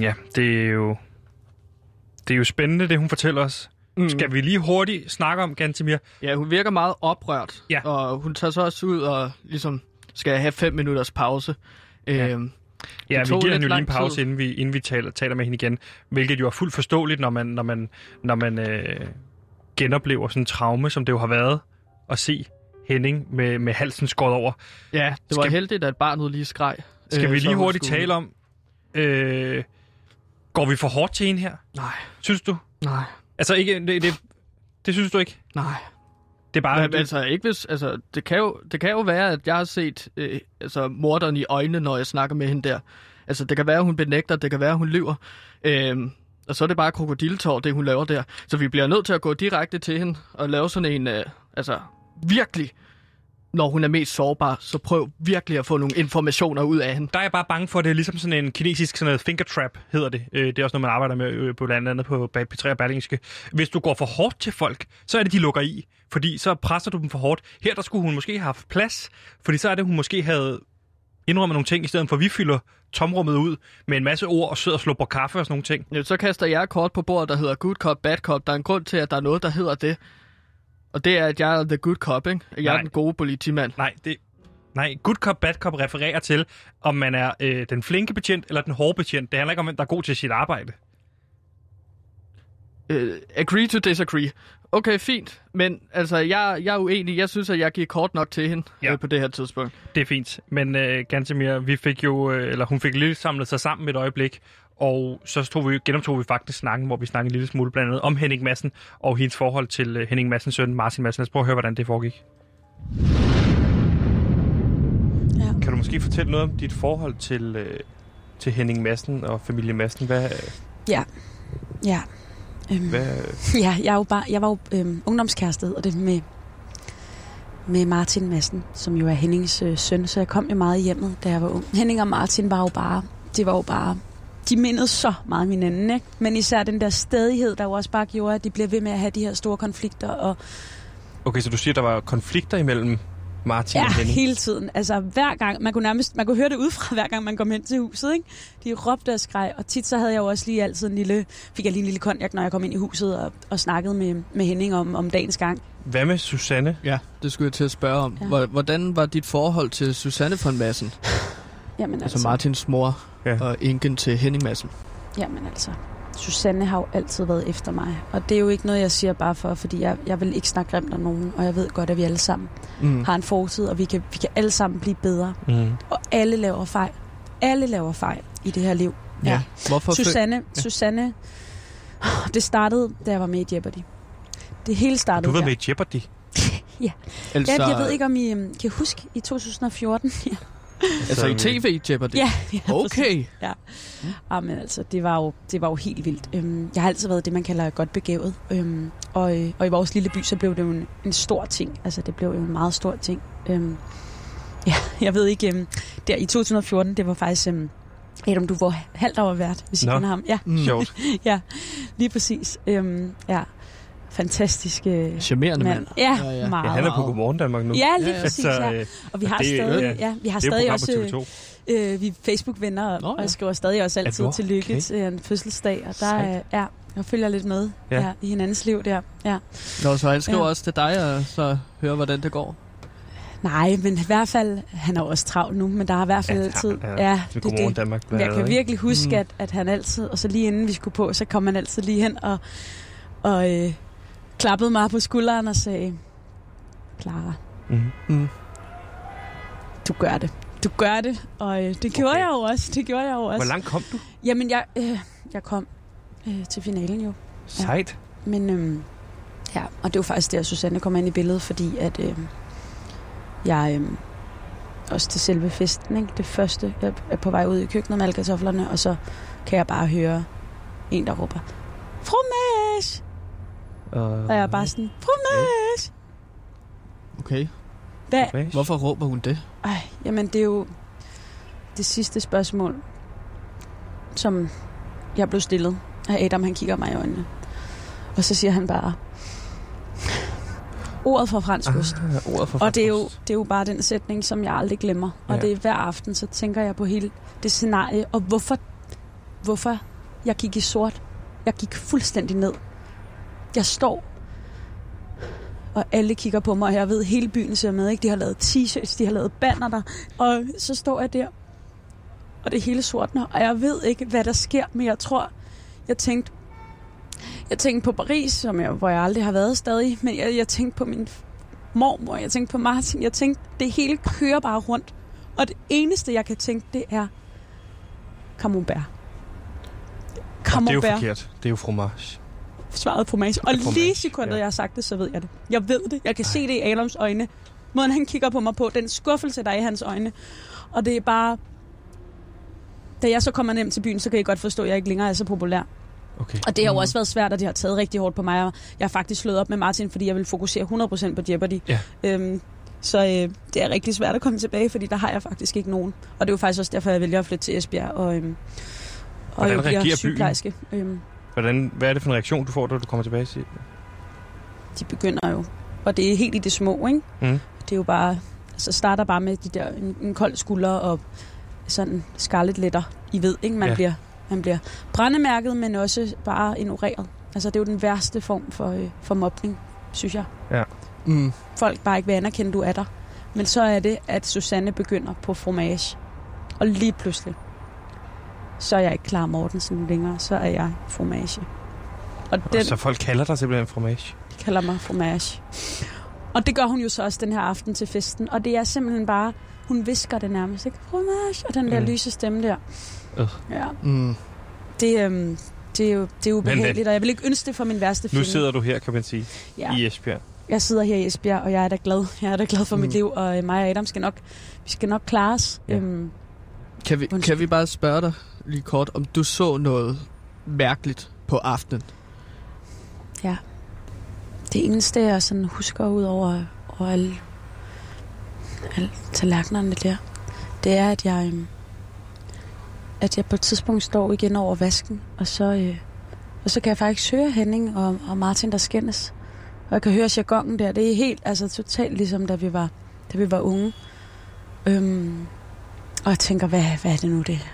Speaker 2: Ja, det er jo... Det er jo spændende, det hun fortæller os. Mm. Skal vi lige hurtigt snakke om Gantemir?
Speaker 3: Ja, hun virker meget oprørt,
Speaker 2: Ja.
Speaker 3: og hun tager så også ud og ligesom skal have fem minutters pause.
Speaker 2: Ja.
Speaker 3: Øhm,
Speaker 2: Ja, vi giver hende jo lige en pause,
Speaker 3: tid.
Speaker 2: inden vi, inden vi taler, taler med hende igen. Hvilket jo er fuldt forståeligt, når man, når man, når man øh, genoplever sådan en traume, som det jo har været at se Henning med, med halsen skåret over.
Speaker 3: ja, det var
Speaker 2: Skal-
Speaker 3: heldigt, at barnet lige skreg.
Speaker 2: Skal
Speaker 3: øh,
Speaker 2: vi lige hurtigt
Speaker 3: skulle-
Speaker 2: tale om, øh, går vi for hårdt til hende her?
Speaker 3: Nej,
Speaker 2: Synes du?
Speaker 3: nej,
Speaker 2: Altså ikke, det, det, det synes du ikke?
Speaker 3: nej.
Speaker 2: Det er bare...
Speaker 3: Men,
Speaker 2: det,
Speaker 3: altså, ikke hvis, altså, det, kan jo, det kan jo være, at jeg har set øh, altså, morderen i øjnene, når jeg snakker med hende der. Altså, det kan være, at hun benægter, det kan være, at hun lyver. Øhm, og så er det bare krokodiltår, det hun laver der. Så vi bliver nødt til at gå direkte til hende og lave sådan en, øh, altså virkelig, når hun er mest sårbar, så prøv virkelig at få nogle informationer ud af hende.
Speaker 2: der er jeg bare bange for, at det er ligesom sådan en kinesisk sådan noget finger trap, hedder det. Øh, Det er også noget, man arbejder med øh, på blandt andet på P3 og Berlingske. Hvis du går for hårdt til folk, så er det, de lukker i. Fordi så presser du dem for hårdt. Her der skulle hun måske have haft plads, fordi så er det, hun måske havde indrømmet nogle ting, i stedet for at vi fylder tomrummet ud med en masse ord og sidder og slupper kaffe og sådan nogle ting.
Speaker 3: Ja, så kaster jeg kort på bordet, der hedder good cop, bad cop. Der er en grund til, at der er noget, der hedder det. Og det er, at jeg er the good cop, ikke? Jeg
Speaker 2: Nej.
Speaker 3: er den gode politimand.
Speaker 2: Nej, det, nej, good cop, bad cop refererer til, om man er øh, den flinke betjent eller den hårde betjent. Det handler ikke om, hvem der er god til sit arbejde.
Speaker 3: Uh, agree to disagree. Okay, fint. Men altså, jeg, jeg er uenig. Jeg synes, at jeg gik kort nok til hende
Speaker 2: Ja.
Speaker 3: øh, på det her tidspunkt.
Speaker 2: Det er fint. Men øh, Gantemir, vi fik jo, øh, eller hun fik lidt samlet sig sammen et øjeblik, og så tog vi, genoptog vi faktisk snakken, hvor vi snakkede en lille smule blandt andet om Henning Madsen og hendes forhold til øh, Henning Madsens søn, Martin Madsen. Lad os prøve at høre, hvordan det foregik.
Speaker 6: ja.
Speaker 1: Kan du måske fortælle noget om dit forhold til, øh, til Henning Madsen og familie Madsen? Hvad,
Speaker 6: Ja. Ja. Øhm,
Speaker 1: hvad, (laughs)
Speaker 6: ja, jeg, er jo bare, jeg var jo øhm, ungdomskæreste, og det med, med Martin Madsen, som jo er Hennings øh, søn, så jeg kom jo meget hjemmet, da jeg var ung. Henning og Martin var jo bare, det var jo bare de mindede så meget om hinanden, ikke? Men især den der stedighed, der jo også bare gjorde, at de bliver ved med at have de her store konflikter. Og
Speaker 1: Okay, så du siger, der var konflikter imellem Martin
Speaker 6: ja,
Speaker 1: og Henning?
Speaker 6: hele tiden. Altså hver gang, man kunne nærmest, man kunne høre det udefra, (laughs) hver gang man kom hen til huset, ikke? De råbte og skreg, og tit så havde jeg jo også lige altid en lille, fik jeg lige en lille konjak, når jeg kom ind i huset og, og snakkede med, med Henning om, om dagens gang.
Speaker 1: Hvad med Susanne?
Speaker 3: Ja, det skulle jeg til at spørge om.
Speaker 6: Ja.
Speaker 3: Hvordan var dit forhold til Susanne von Madsen?
Speaker 6: Jamen
Speaker 3: Altså Martins mor
Speaker 1: Ja.
Speaker 3: ja. og enken til Henning Madsen.
Speaker 6: Jamen altså, Susanne har jo altid været efter mig. Og det er jo ikke noget, jeg siger bare for, fordi jeg, jeg vil ikke snakke grimt om nogen. Og jeg ved godt, at vi alle sammen
Speaker 3: Mm.
Speaker 6: har en fortid, og vi kan, vi kan alle sammen blive bedre.
Speaker 1: Mm.
Speaker 6: Og alle laver fejl. Alle laver fejl i det her liv.
Speaker 3: Ja. Hvorfor fø-
Speaker 6: Susanne, ja. Susanne, det startede, da jeg var med i Jeopardy. Det hele startede
Speaker 1: Du var med i Jeopardy. (laughs)
Speaker 3: altså,
Speaker 6: Ja, jeg ved ikke, om I øhm, kan huske i 2014. (laughs)
Speaker 3: Altså i tv Jeopardy?
Speaker 6: ja, ja, præcis.
Speaker 3: Okay.
Speaker 6: Ja, men altså, det var jo, det var jo helt vildt. Øhm, jeg har altid været det, man kalder godt begavet. Øhm, og, øh, og i vores lille by, så blev det jo en, en stor ting. Altså, det blev jo en meget stor ting. Øhm, ja, (laughs) jeg ved ikke, øhm, der i 2014, det var faktisk... Øhm, Adam, du var halvt over vært, hvis I
Speaker 1: Nå.
Speaker 6: kender ham. Ja,
Speaker 3: Mm.
Speaker 1: Sjovt. (laughs)
Speaker 6: ja, lige præcis. Øhm, ja, fantastisk øh,
Speaker 3: Charmerende mand.
Speaker 6: mand. Ja,
Speaker 3: Ja, ja.
Speaker 6: meget.
Speaker 1: Ja, han er på. Godmorgen Danmark nu.
Speaker 6: Ja, lige
Speaker 3: Ja, ja.
Speaker 6: præcis.
Speaker 1: Altså,
Speaker 6: Ja.
Speaker 1: øh,
Speaker 6: Og vi har
Speaker 1: det
Speaker 6: stadig,
Speaker 1: ja.
Speaker 6: ja, vi har
Speaker 1: det
Speaker 6: stadig også
Speaker 1: TV2.
Speaker 6: øh, vi er Facebook-venner, og,
Speaker 3: Nå, ja.
Speaker 6: og jeg skriver stadig også altid
Speaker 1: du?
Speaker 6: tillykke
Speaker 1: Okay.
Speaker 6: til en fødselsdag, og der er, ja, jeg følger lidt med
Speaker 1: Ja.
Speaker 6: ja. I hinandens liv der. Ja.
Speaker 3: Nå, så han skriver
Speaker 6: Ja.
Speaker 3: også til dig, og så høre, hvordan det går.
Speaker 6: Nej, men i hvert fald, han er også travlt nu, men der har i hvert fald
Speaker 1: Ja,
Speaker 6: altid...
Speaker 1: ja,
Speaker 6: Ja, det, det.
Speaker 1: Danmark.
Speaker 6: Jeg kan virkelig huske,
Speaker 3: mm.
Speaker 6: at, at han altid, og så lige inden vi skulle på, så kom han altid lige hen og, og øh, klappede mig på skulderen og sagde, Clara,
Speaker 1: Mm.
Speaker 3: Mm.
Speaker 6: du gør det. Du gør det, og øh, det gjorde
Speaker 1: Okay.
Speaker 6: jeg jo også. Det gjorde jeg jo også.
Speaker 1: Hvor langt kom du?
Speaker 6: Jamen, jeg, øh, jeg kom øh, til finalen jo.
Speaker 1: Sejt.
Speaker 6: Men øhm, ja, og det var faktisk der, Susanne kom ind i billedet, fordi at øhm, jeg øhm, også til selve festen, ikke? det første, jeg er på vej ud i køkkenet med alle kartoflerne, og så kan jeg bare høre en, der råber, fromage!
Speaker 1: Uh,
Speaker 6: Og jeg er bare sådan, fromage!
Speaker 3: Okay.
Speaker 6: Hvad?
Speaker 1: Okay.
Speaker 3: Hvorfor råber hun det?
Speaker 6: Ej, jamen det er jo det sidste spørgsmål, som jeg blev stillet af Adam, han kigger mig i øjnene. Og så siger han bare, ordet fra fransk ost.
Speaker 1: Ah, ordet for
Speaker 6: Og det er, jo, det er jo bare den sætning, som jeg aldrig glemmer. Og
Speaker 1: Ja.
Speaker 6: det er hver aften, så tænker jeg på hele det scenarie, og hvorfor, hvorfor jeg gik i sort. Jeg gik fuldstændig ned. Jeg står, og alle kigger på mig, og jeg ved, hele byen ser med. Ikke? De har lavet t-shirts, de har lavet banner der, og så står jeg der, og det hele sortner, og jeg ved ikke, hvad der sker, men jeg tror, jeg tænkte, jeg tænkte på Paris, som jeg, hvor jeg aldrig har været stadig, men jeg, jeg tænkte på min mormor, jeg tænkte på Martin, jeg tænkte, det hele kører bare rundt. Og det eneste, jeg kan tænke, det er camembert.
Speaker 1: Og det er jo
Speaker 6: Camembert,
Speaker 1: forkert. Det er jo fromage.
Speaker 6: Svaret fromage. Og lige sekundet,
Speaker 1: ja.
Speaker 6: jeg har sagt det, så ved jeg det. Jeg ved det. Jeg kan se det i Adams øjne. Måden han kigger på mig på, den skuffelse, der er i hans øjne. Og det er bare... Da jeg så kommer hjem til byen, så kan I godt forstå, at jeg ikke længere er så populær.
Speaker 1: Okay.
Speaker 6: Og det har jo
Speaker 3: Mhm.
Speaker 6: også været svært, og det har taget rigtig hårdt på mig. Og jeg har faktisk slået op med Martin, fordi jeg vil fokusere 100% på Jeopardy.
Speaker 1: Ja.
Speaker 6: Øhm, så øh, det er rigtig svært at komme tilbage, fordi der har jeg faktisk ikke nogen. Og det er jo faktisk også derfor, jeg vælger at flytte til Esbjerg og, øhm, og
Speaker 1: Hvordan
Speaker 6: jo bliver sygeplejerske. Øhm,
Speaker 1: Hvordan, hvad er det for en reaktion, du får, da du kommer tilbage til?
Speaker 6: de begynder jo. Og det er helt i det små, ikke?
Speaker 1: Mm.
Speaker 6: Det er jo bare... Altså starter bare med de der, en, en kold skulder og sådan scarlet letter. I ved, ikke? Man,
Speaker 1: Ja.
Speaker 6: ja. bliver, man bliver brændemærket, men også bare ignoreret. Altså det er jo den værste form for, øh, for mobning, synes jeg.
Speaker 3: Mm.
Speaker 6: folk bare ikke vil anerkende, du er der. Men så er det, at Susanne begynder på fromage. Og lige pludselig, så er jeg ikke klar Mortensen længere. Så er jeg fromage. Og den
Speaker 1: Og så folk kalder dig simpelthen fromage.
Speaker 6: kalder mig fromage. Og det gør hun jo så også den her aften til festen. Og det er simpelthen bare, hun visker det nærmest, ikke? Fromage. Og den der
Speaker 1: Mm.
Speaker 6: lyse stemme der.
Speaker 1: Øh.
Speaker 6: Ja,
Speaker 3: Mm.
Speaker 6: det, øhm, det er jo det er
Speaker 1: Men,
Speaker 6: ubehageligt, og jeg vil ikke ønske det for min værste
Speaker 1: Nu
Speaker 6: fjende.
Speaker 1: sidder du her, kan man sige,
Speaker 6: ja.
Speaker 1: i Esbjerg.
Speaker 6: Jeg sidder her i Esbjerg, og jeg er da glad. Jeg er da glad for mm.
Speaker 3: Mm.
Speaker 6: mit liv, og øh, mig og Adam skal nok, vi skal nok klare os.
Speaker 1: Ja.
Speaker 6: Øhm,
Speaker 3: Kan, vi,
Speaker 6: Undskyld.
Speaker 3: kan vi bare spørge dig lige kort, om du så noget mærkeligt på aftenen?
Speaker 6: det eneste, jeg sådan husker ud over, over alle, alle tallerkenerne der, det er, at jeg, øhm, at jeg på et tidspunkt står igen over vasken, og så, øh, og så kan jeg faktisk høre Henning og, og Martin, der skændes. Og jeg kan høre jargonen der. Det er helt, altså totalt ligesom, da vi var, da vi var unge. Øhm, og jeg tænker, hvad, hvad er det nu, det her?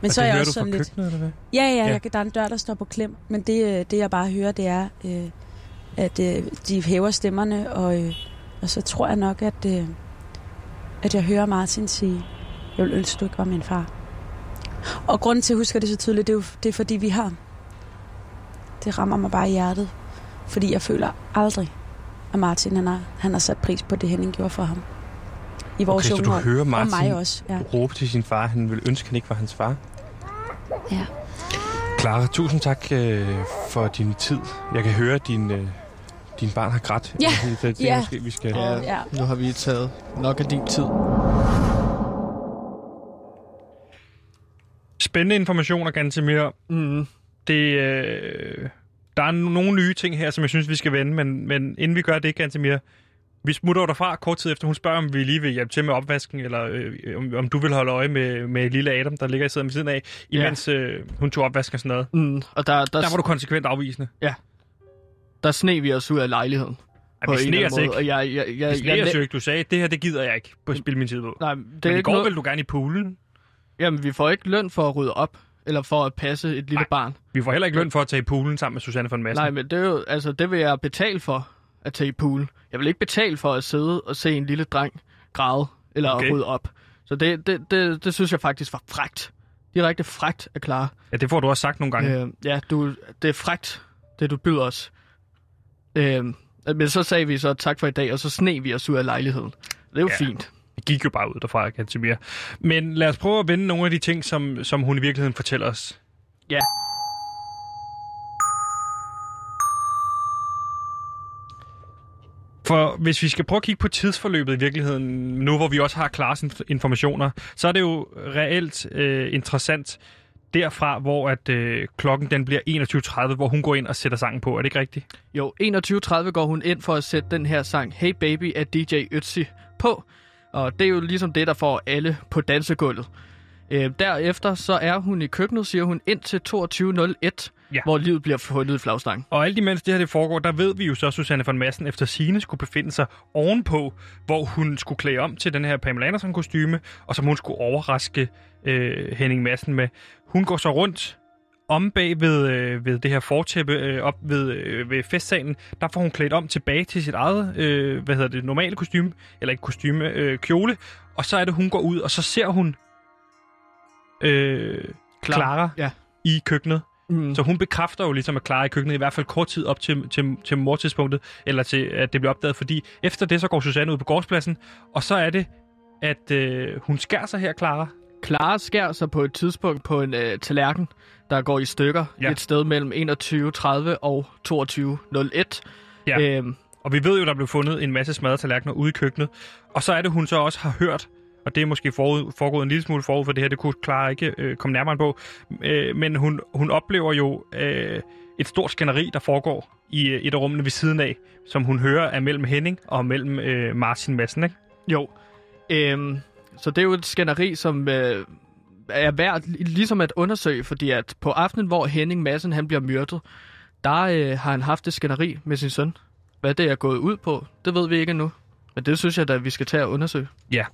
Speaker 6: Men
Speaker 2: og
Speaker 6: så er
Speaker 2: det
Speaker 6: jeg
Speaker 2: hører
Speaker 6: også sådan lidt...
Speaker 2: køkkenet, eller hvad?
Speaker 6: Ja, ja,
Speaker 2: Ja.
Speaker 6: ja. Jeg, der er en dør, der står på klem. Men det, øh, det jeg bare hører, det er, øh, at øh, de hæver stemmerne, og, øh, og så tror jeg nok, at, øh, at jeg hører Martin sige, jeg vil ønske, du ikke var min far. Og grunden til, at jeg husker det så tydeligt, det er jo det er, fordi vi har. Det rammer mig bare i hjertet. Fordi jeg føler aldrig, at Martin han har, han har sat pris på det, Henning gjorde for ham. I vores
Speaker 1: Okay, så du hører
Speaker 6: Og
Speaker 1: Martin
Speaker 6: mig også, ja.
Speaker 1: råbe til sin far, han ville ønske, han ikke var hans far.
Speaker 6: ja.
Speaker 1: Clara, tusind tak øh, for din tid. Jeg kan høre, at din, øh, din barn har grædt.
Speaker 6: Ja,
Speaker 1: Det, det, det
Speaker 6: ja.
Speaker 1: er måske, vi skal...
Speaker 3: Ja,
Speaker 6: Ja.
Speaker 3: nu har vi taget nok af din tid.
Speaker 2: Spændende informationer, Gantemir.
Speaker 3: Mm.
Speaker 2: Det, øh, der er nogle nye ting her, som jeg synes, vi skal vende, men, men inden vi gør det, Gantemir, vi smutter derfra kort tid efter. Hun spørger, om vi lige vil hjælpe til med opvasken, eller øh, om, om du vil holde øje med, med lille Adam, der ligger i siden ved siden af, imens øh, hun tog opvasken og sådan noget.
Speaker 3: Mm. Og der, der,
Speaker 2: Der var du konsekvent afvisende.
Speaker 3: der sne vi os ud af lejligheden.
Speaker 2: Ej, vi sneer os ikke.
Speaker 3: Og jeg, jeg, jeg,
Speaker 2: Vi sneer os jo ikke. Du sagde, det her, det gider jeg ikke på at spille min tid på.
Speaker 3: Nej, det
Speaker 2: Men i går
Speaker 3: noget,
Speaker 2: ville du gerne i poolen.
Speaker 3: Jamen, vi får ikke løn for at rydde op, eller for at passe et lille
Speaker 2: Nej.
Speaker 3: barn.
Speaker 2: Vi får heller ikke løn for at tage i poolen sammen med Susanne von Madsen.
Speaker 3: Nej, men det er jo, altså, det vil jeg betale for at tage i pool. Jeg vil ikke betale for at sidde og se en lille dreng græde, eller
Speaker 2: Okay.
Speaker 3: rydde op. Så det, det, det, det synes jeg faktisk var frægt. Direkte frægt at klare.
Speaker 2: Ja, det får du også sagt nogle gange.
Speaker 3: Øh, ja, du, det er frægt, det du byder os. Øh, men så sagde vi så tak for i dag, og så sne vi os ud af lejligheden. Det er jo
Speaker 2: Ja.
Speaker 3: fint.
Speaker 2: Vi gik jo bare ud derfra, Gantemir. Men lad os prøve at vende nogle af de ting, som, som hun i virkeligheden fortæller os.
Speaker 3: Ja.
Speaker 2: For hvis vi skal prøve at kigge på tidsforløbet i virkeligheden, nu hvor vi også har klare informationer, så er det jo reelt øh, interessant derfra, hvor at øh, klokken den bliver 21.30, hvor hun går ind og sætter sangen på. Er det ikke rigtigt?
Speaker 3: Jo, 21.30 går hun ind for at sætte den her sang Hey Baby af DJ Ötzi på. Og det er jo ligesom det, der får alle på dansegulvet. Øh, derefter så er hun i køkkenet, siger hun, indtil 22.01,
Speaker 2: Ja.
Speaker 3: hvor livet bliver fundet i flagstangen.
Speaker 2: Og alt imens det her det foregår, der ved vi jo så, at Susanne von Madsen efter sine skulle befinde sig ovenpå, hvor hun skulle klæde om til den her Pamela Andersen kostyme, og som hun skulle overraske øh, Henning Madsen med. Hun går så rundt om bag ved, øh, ved det her fortæppe øh, op ved, øh, ved festsalen. Der får hun klædt om tilbage til sit eget, øh, hvad hedder det, normale kostyme, eller ikke kostyme, øh, kjole. Og så er det, hun går ud, og så ser hun øh. Clara
Speaker 3: Ja.
Speaker 2: i køkkenet.
Speaker 3: Mm.
Speaker 2: Så hun bekræfter jo ligesom, at Clara i køkkenet, i hvert fald kort tid op til, til, til mortidspunktet, eller til, at det bliver opdaget, fordi efter det, så går Susanne ud på gårdspladsen, og så er det, at øh, hun skærer sig her, Clara.
Speaker 3: Clara skærer sig på et tidspunkt på en øh, tallerken, der går i stykker
Speaker 2: Ja.
Speaker 3: et sted mellem 21.30 og 22.01.
Speaker 2: Ja.
Speaker 3: Øhm,
Speaker 2: Og vi ved jo, der blev fundet en masse smadrede tallerkener ude i køkkenet, og så er det, hun så også har hørt, og det er måske forud, foregået en lille smule forud for det her, det kunne Clara ikke øh, komme nærmere på, øh, men hun, hun oplever jo øh, et stort skænderi, der foregår i øh, et af rummene ved siden af, som hun hører er mellem Henning og mellem øh, Martin Madsen, ikke?
Speaker 3: Jo. Øhm, så det er jo et skænderi, som øh, er værd ligesom at undersøge, fordi at på aftenen, hvor Henning Madsen han bliver myrdet, der øh, har han haft et skænderi med sin søn. Hvad det er gået ud på, det ved vi ikke endnu. Men det synes jeg da, vi skal tage og undersøge.
Speaker 2: Ja,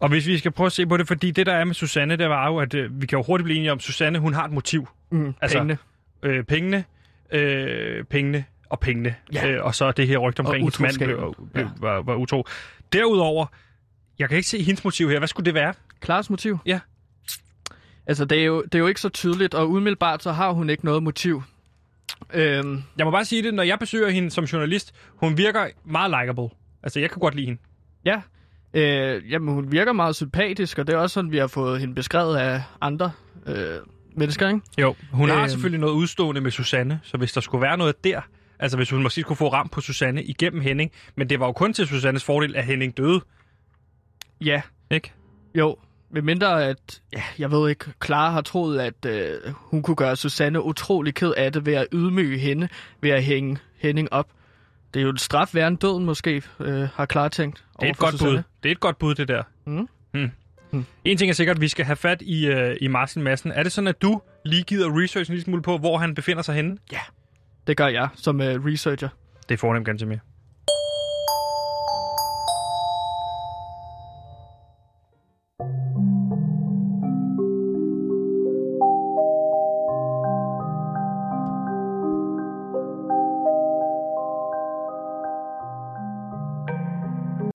Speaker 2: og hvis vi skal prøve at se på det, fordi det der er med Susanne, det var jo, at øh, vi kan jo hurtigt blive enige om, at Susanne, hun har et motiv.
Speaker 3: Mm,
Speaker 2: Altså,
Speaker 3: pengene.
Speaker 2: Øh, pengene, øh, pengene og pengene.
Speaker 3: Ja.
Speaker 2: Øh, og så det her rygte omkring, hendes mand blev, blev,
Speaker 3: Ja.
Speaker 2: var, var utro. Derudover, jeg kan ikke se hendes motiv her. Hvad skulle det være?
Speaker 3: Klares motiv?
Speaker 2: Ja.
Speaker 3: Altså, det er, jo, det er jo ikke så tydeligt, og umiddelbart så har hun ikke noget motiv. Øhm,
Speaker 2: Jeg må bare sige det, når jeg besøger hende som journalist, hun virker meget likable. Altså, jeg kan godt lide hende.
Speaker 3: ja, øh, jamen, hun virker meget sympatisk, og det er også sådan, vi har fået hende beskrevet af andre øh, mennesker, ikke?
Speaker 2: Jo, hun har
Speaker 3: Øhm.
Speaker 2: selvfølgelig noget udstående med Susanne, så hvis der skulle være noget der, altså hvis hun måske skulle få ram på Susanne igennem Henning, men det var jo kun til Susannes fordel, at Henning døde,
Speaker 3: Ja,
Speaker 2: ikke?
Speaker 3: Jo, med mindre at, ja, jeg ved ikke, Clara har troet, at øh, hun kunne gøre Susanne utrolig ked af det ved at ydmyge hende, ved at hænge Henning op. Det er jo et straf værre døden måske, øh, har Clara tænkt.
Speaker 2: Det er et godt
Speaker 3: Susanne.
Speaker 2: bud. Det er et godt bud, det der.
Speaker 3: Mm.
Speaker 2: Hmm. Hmm. En ting er sikkert, vi skal have fat i, uh, i Martin Madsen. Er det sådan, at du lige gider research en lille smule på, hvor han befinder sig henne?
Speaker 3: Ja, det gør jeg som uh, researcher.
Speaker 2: Det er fornemt ganske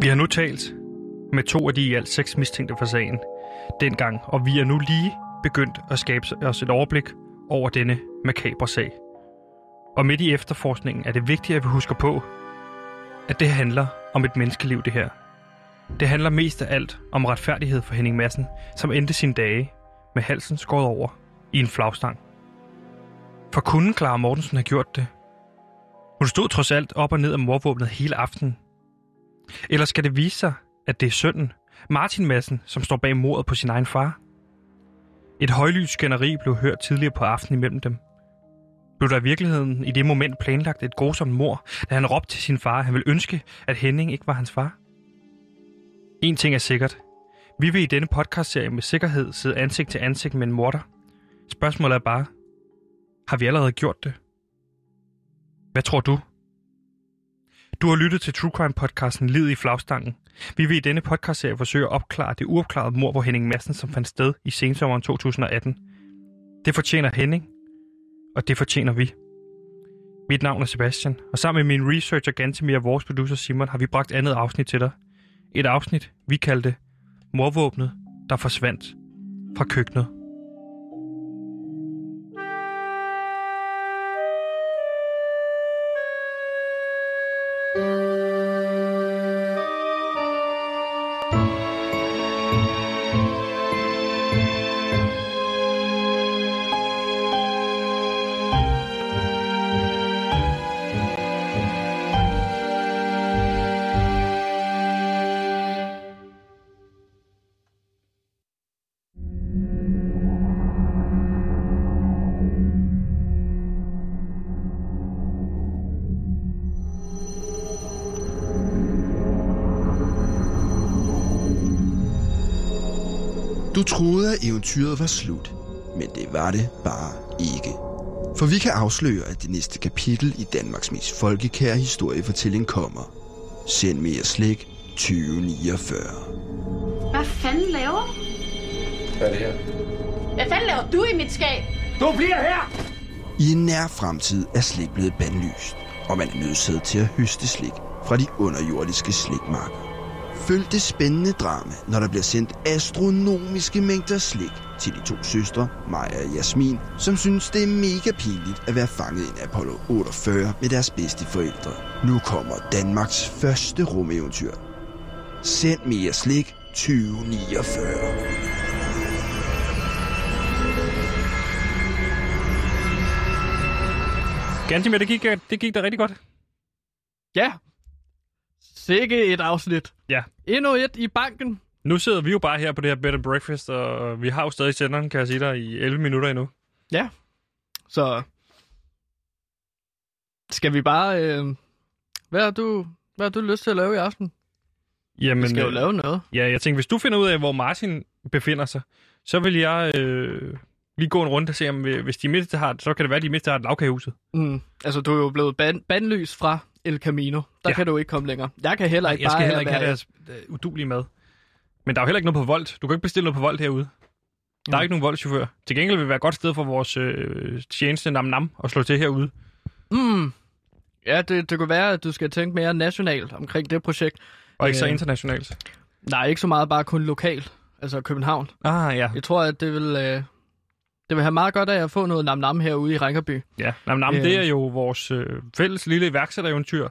Speaker 2: Vi har nu talt med to af de i alt seks mistænkte for sagen dengang, og vi er nu lige begyndt at skabe os et overblik over denne makabre sag. Og midt i efterforskningen er det vigtigt, at vi husker på, at det handler om et menneskeliv, det her. Det handler mest af alt om retfærdighed for Henning Madsen, som endte sine dage med halsen skåret over i en flagstang. For kunne Clara Mortensen have gjort det? Hun stod trods alt op og ned af morvåbnet hele aftenen. Eller skal det vise sig, at det er sønnen, Martin Madsen, som står bag mordet på sin egen far? Et højlydt skænderi blev hørt tidligere på aftenen imellem dem. Blev der i virkeligheden i det moment planlagt et grusomt mor, da han råbte til sin far, at han ville ønske, at Henning ikke var hans far? En ting er sikkert. Vi vil i denne podcastserie med sikkerhed sidde ansigt til ansigt med en morder. Spørgsmålet er bare, har vi allerede gjort det? Hvad tror du? Du har lyttet til True Crime podcasten Lid i flagstangen. Vi vil i denne podcastserie forsøge at opklare det uopklarede mord på Henning Madsen, som fandt sted i sensommeren 2018. Det fortjener Henning, og det fortjener vi. Mit navn er Sebastian, og sammen med min researcher Gantemir og vores producer Simon har vi bragt andet afsnit til dig. Et afsnit, vi kaldte Morvåbnet, der forsvandt fra køkkenet.
Speaker 7: Eventyret var slut, men det var det bare ikke. For vi kan afsløre, at det næste kapitel i Danmarks mest folkekære historiefortælling kommer. Send mere slik 2049.
Speaker 8: Hvad fanden laver du?
Speaker 9: Hvad er det her?
Speaker 8: Hvad fanden laver du i mit skab?
Speaker 9: Du bliver her!
Speaker 7: I en nær fremtid er slik blevet bandlyst, og man er nødsaget til at høste slik fra de underjordiske slikmarker. Følg det spændende drama, når der bliver sendt astronomiske mængder slik til de to søstre, Maja og Jasmin, som synes, det er mega pinligt at være fanget i en Apollo 48 med deres bedste forældre. Nu kommer Danmarks første rumeventyr. Send mere slik 2049.
Speaker 2: Gantemir, det gik, det gik da rigtig godt.
Speaker 3: Ja. Sikke et afsnit.
Speaker 2: Ja.
Speaker 3: Endnu et i banken.
Speaker 2: Nu sidder vi jo bare her på det her bed and breakfast, og vi har jo stadig senderen, kan jeg sige dig, i 11 minutter endnu.
Speaker 3: Ja. Så skal vi bare... Øh... Hvad har du hvad har du lyst til at lave i aften?
Speaker 2: Jamen,
Speaker 3: Vi skal jo
Speaker 2: øh,
Speaker 3: lave noget.
Speaker 2: Ja, jeg tænker, hvis du finder ud af, hvor Martin befinder sig, så vil jeg øh, lige gå en runde og se, om hvis de mindste har, så kan det være, at de mindste har et lavkagehuset.
Speaker 3: Mm. Altså, du er jo blevet ban- bandlys fra El Camino. Der
Speaker 2: Ja.
Speaker 3: kan du ikke komme længere. Jeg kan heller ikke
Speaker 2: jeg skal
Speaker 3: bare
Speaker 2: heller ikke have deres øh, udulige mad. Men der er jo heller ikke noget på Volt. Du kan ikke bestille noget på Volt herude. Der er
Speaker 3: Mm.
Speaker 2: ikke nogen Volt-chauffør. Til gengæld vil det være et godt sted for vores øh, tjeneste Nam Nam at slå til herude.
Speaker 3: Mm. Ja, det, det kunne være, at du skal tænke mere nationalt omkring det projekt.
Speaker 2: Og ikke så
Speaker 3: Øh.
Speaker 2: internationalt.
Speaker 3: Nej, ikke så meget bare kun lokalt. Altså København.
Speaker 2: Ah, ja.
Speaker 3: Jeg tror, at det vil, øh, det vil have meget godt af at få noget nam-nam herude i Rinkerby.
Speaker 2: Ja, Nam Nam,
Speaker 3: Øh.
Speaker 2: det er jo vores øh, fælles lille iværksættereventyr.